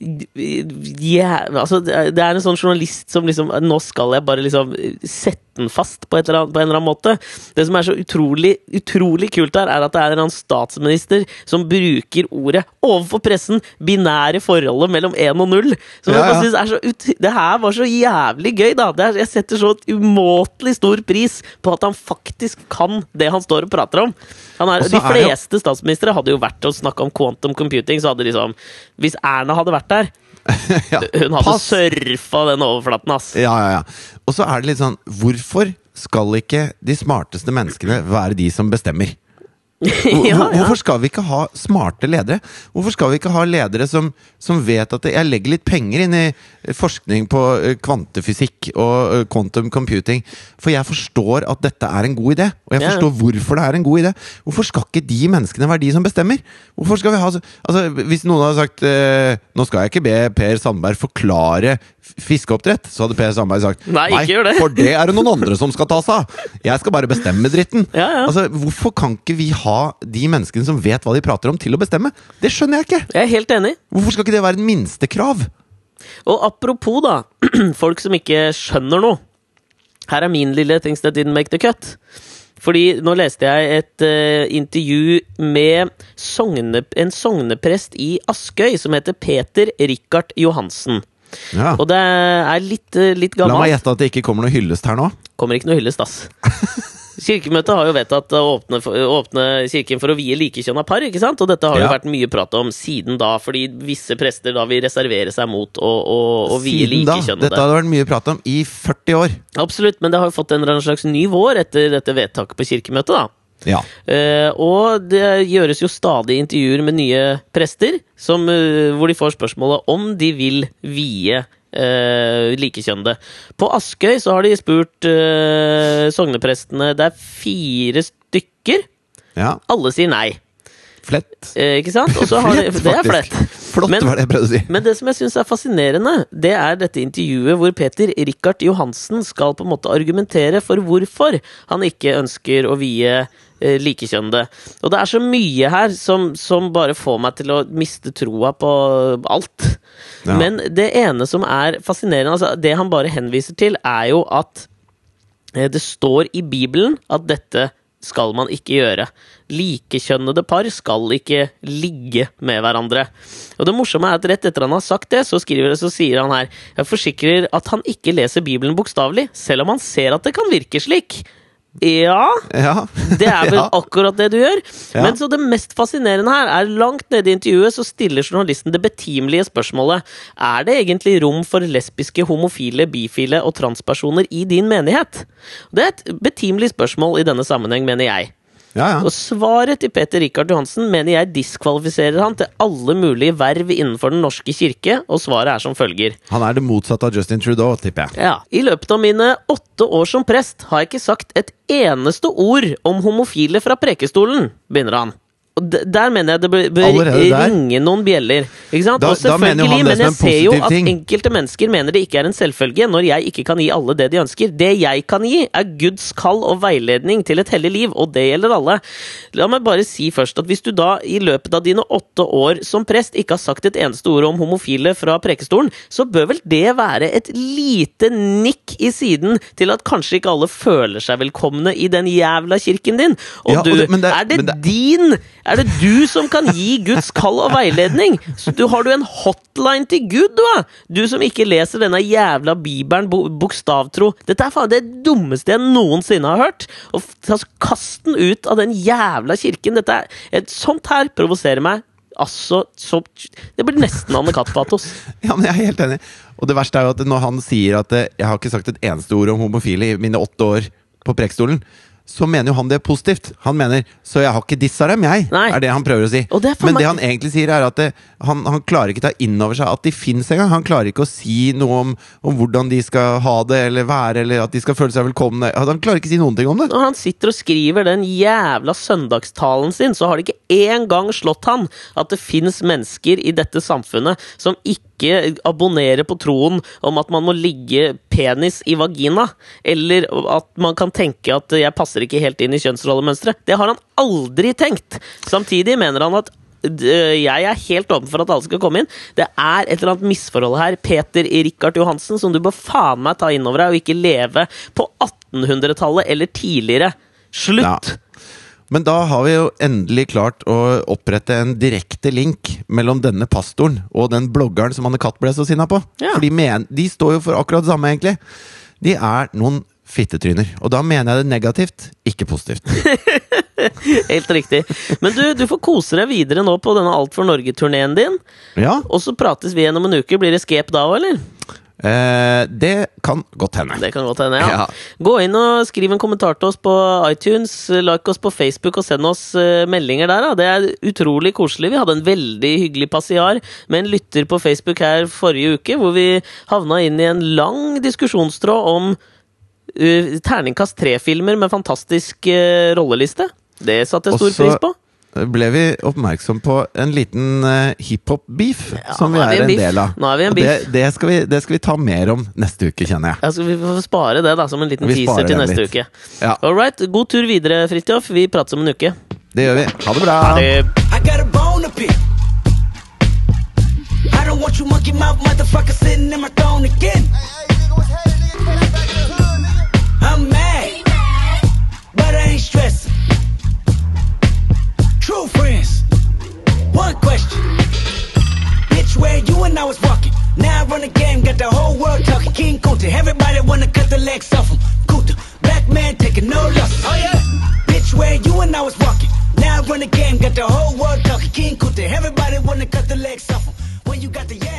yeah, altså, det er en sånn journalist som liksom Nå skal jeg bare liksom sette den fast på, et eller annet, på en eller annen måte. Det som er så utrolig, utrolig kult her, er at det er en eller annen statsminister som bruker ordet overfor pressen binære forholdet mellom 1 og 0. Som Ja, ja. Synes er så ut Det her var så jævlig gøy, da. Det er, jeg setter så umåtelig stor pris på at han faktisk kan det han står og prater om. Han er, de fleste jo- statsministre hadde jo vært og snakka om quantum computing, så hadde liksom Hvis Erna hadde vært der, Ja, hun hadde pass. surfa den overflaten, ass. Ja, ja, ja. Og så er det litt sånn Hvorfor skal ikke de smarteste menneskene være de som bestemmer? Ja, ja. Hvorfor skal vi ikke ha smarte ledere? Hvorfor skal vi ikke ha ledere som, som vet at jeg legger litt penger inn i forskning på eh, kvantefysikk og eh, quantum computing, for jeg forstår at dette er en god idé, og jeg ja. forstår hvorfor det er en god idé. Hvorfor skal ikke de menneskene være de som bestemmer? Hvorfor skal vi ha så Altså, Hvis noen hadde sagt eh, Nå skal jeg ikke be Per Sandberg forklare fiskeoppdrett, så hadde Per Sandberg sagt Nei, det." for det er det noen andre som skal ta seg av! Jeg skal bare bestemme dritten. Altså, Hvorfor kan ikke vi ha de menneskene som vet hva de prater om, til å bestemme? Det skjønner jeg ikke! Jeg er helt enig. Hvorfor skal ikke det være et minstekrav? Og apropos, da, folk som ikke skjønner noe. Her er min lille things that didn't make the cut. Fordi nå leste jeg et uh, intervju med sogne, en sogneprest i Askøy som heter Peter Rikard Johansen. Ja. Og det er litt, eh, litt La meg gjette at det ikke kommer noe hyllest her nå. Kommer ikke noe hyllest, ass. Kirkemøtet har jo vedtatt å åpne, åpne kirken for å vie likekjønna par, ikke sant? Og dette har jo vært mye prat om siden da, fordi visse prester da vil reservere seg mot å, å, å vie likekjønnede. Dette hadde vært mye prat om i 40 år. Absolutt, men det har jo fått en slags ny vår etter dette vedtaket på kirkemøtet, da. Ja. Uh, og det gjøres jo stadig intervjuer med nye prester, som, uh, hvor de får spørsmålet om de vil vie eh, likekjønnede. På Askøy så har de spurt eh, sogneprestene Det er fire stykker. ja. Alle sier nei. Flett. Eh, ikke sant? Har de, det er flett. Flott, Men- var det jeg prøvde å si. Men det som jeg syns er fascinerende, det er dette intervjuet hvor Peter Rikard Johansen skal på en måte argumentere for hvorfor han ikke ønsker å vie likekjønnede. Og det er så mye her som, som bare får meg til å miste troa på alt. Ja. Men det ene som er fascinerende, altså det han bare henviser til, er jo at eh, det står i Bibelen at dette skal man ikke gjøre. likekjønnede par skal ikke ligge med hverandre. Og det morsomme er at rett etter han har sagt det, så, skriver, så sier han her Jeg forsikrer at han ikke leser Bibelen bokstavelig, selv om han ser at det kan virke slik. Ja, Ja. det er vel Ja. akkurat det du gjør. Ja. Men så det mest fascinerende her er langt nede i intervjuet så stiller journalisten det betimelige spørsmålet Er det egentlig rom for lesbiske, homofile, bifile og transpersoner i din menighet? Det er et betimelig spørsmål i denne sammenheng, mener jeg. Ja, ja. Og svaret til Peter Rikard Johansen mener jeg diskvalifiserer han til alle mulige verv innenfor Den norske kirke, og svaret er som følger. Han er det motsatte av Justin Trudeau, tipper jeg. Ja, I løpet av mine åtte år som prest har jeg ikke sagt et eneste ord om homofile fra prekestolen, begynner han. Og Der mener jeg det bør, bør ringe noen bjeller. Ikke sant? Da- og selvfølgelig, men jeg ser jo at ting. enkelte mennesker mener det ikke er en selvfølge når jeg ikke kan gi alle det de ønsker. Det jeg kan gi, er Guds kall og veiledning til et hellig liv, og det gjelder alle. La meg bare si først at hvis du da i løpet av dine åtte år som prest ikke har sagt et eneste ord om homofile fra prekestolen, så bør vel det være et lite nikk i siden til at kanskje ikke alle føler seg velkomne i den jævla kirken din. Og Ja, og du, det- det- er det det- din Er det du som kan gi Guds kall og veiledning? Så du, har du en hotline til Gud, du, da? Du som ikke leser denne jævla bibelen bokstavtro. Dette er faen det dummeste jeg noensinne har hørt. Og altså, kast den ut av den jævla kirken. Dette er, sånt her provoserer meg. Altså, så Det blir nesten Anne Katt-patos. Ja, men jeg er helt enig. Og det verste er jo at når han sier at eh, jeg har ikke sagt et eneste ord om homofile i mine åtte år på prekestolen, så mener jo han det positivt. Han mener 'så jeg har ikke dissa dem, jeg', Nei. er det han prøver å si. Det er Men det han egentlig sier, er at det, han, han klarer ikke ta inn over seg at de fins engang. Han klarer ikke å si noe om, om hvordan de skal ha det eller være, eller at de skal føle seg velkomne. Han klarer ikke å si noen ting om det. Når han sitter og skriver den jævla søndagstalen sin, så har det ikke engang slått han at det fins mennesker i dette samfunnet som ikke abonnerer på troen om at man må ligge penis i vagina, eller at man kan tenke at 'jeg passer ikke helt inn i kjønnsrollemønsteret'. Det har han aldri tenkt! Samtidig mener han at jeg er helt åpen for at alle skal komme inn. Det er et eller annet misforhold her. Peter Rikard Johansen, som du bør faen meg ta inn over deg, og ikke leve på 1800-tallet eller tidligere. Slutt! Ja. Men da har vi jo endelig klart å opprette en direkte link mellom denne pastoren og den bloggeren som Anne Katt ble så sinna på. Ja. For de, men, de står jo for akkurat det samme, egentlig. De er noen fittetryner. Og da mener jeg det negativt, ikke positivt. Helt riktig. Men du, du får kose deg videre nå på denne Alt for Norge-turneen din. Ja, Og så prates vi igjen om en uke. Blir det skep da òg, eller? Eh, det kan godt hende. Det kan godt hende, ja. Ja. Gå inn og skriv en kommentar til oss på iTunes, like oss på Facebook og send oss uh, meldinger der. Da. Det er utrolig koselig. Vi hadde en veldig hyggelig passiar med en lytter på Facebook her forrige uke, hvor vi havna inn i en lang diskusjonstråd om uh, terningkast tre-filmer med fantastisk uh, rolleliste. Det satte jeg stor Også, pris på. Ble vi oppmerksom på en liten uh, hiphop-beef Ja, som vi er vi er en en del av. Nå er vi en Og det, det, skal vi, det skal vi ta mer om neste uke, kjenner jeg. Altså, vi får spare det da som en liten Vi teaser til neste litt. uke. Ja, All right, God tur videre, Fridtjof. Vi prates om en uke. det gjør vi. Ha det bra! Ha det. I don't want you monkey mouth motherfucker sitting in my throne again. I'm mad, but I ain't stressing. True friends, one question. Bitch, where you and I was walking. Now I run the game, got the whole world talking. King Kunta, everybody wanna cut the legs off him. Kunta, black man taking no losses. Oh yeah. Bitch, where you and I was walking. Now I run the game, got the whole world talking. King Kunta, everybody wanna cut the legs off him. When you got the yeah.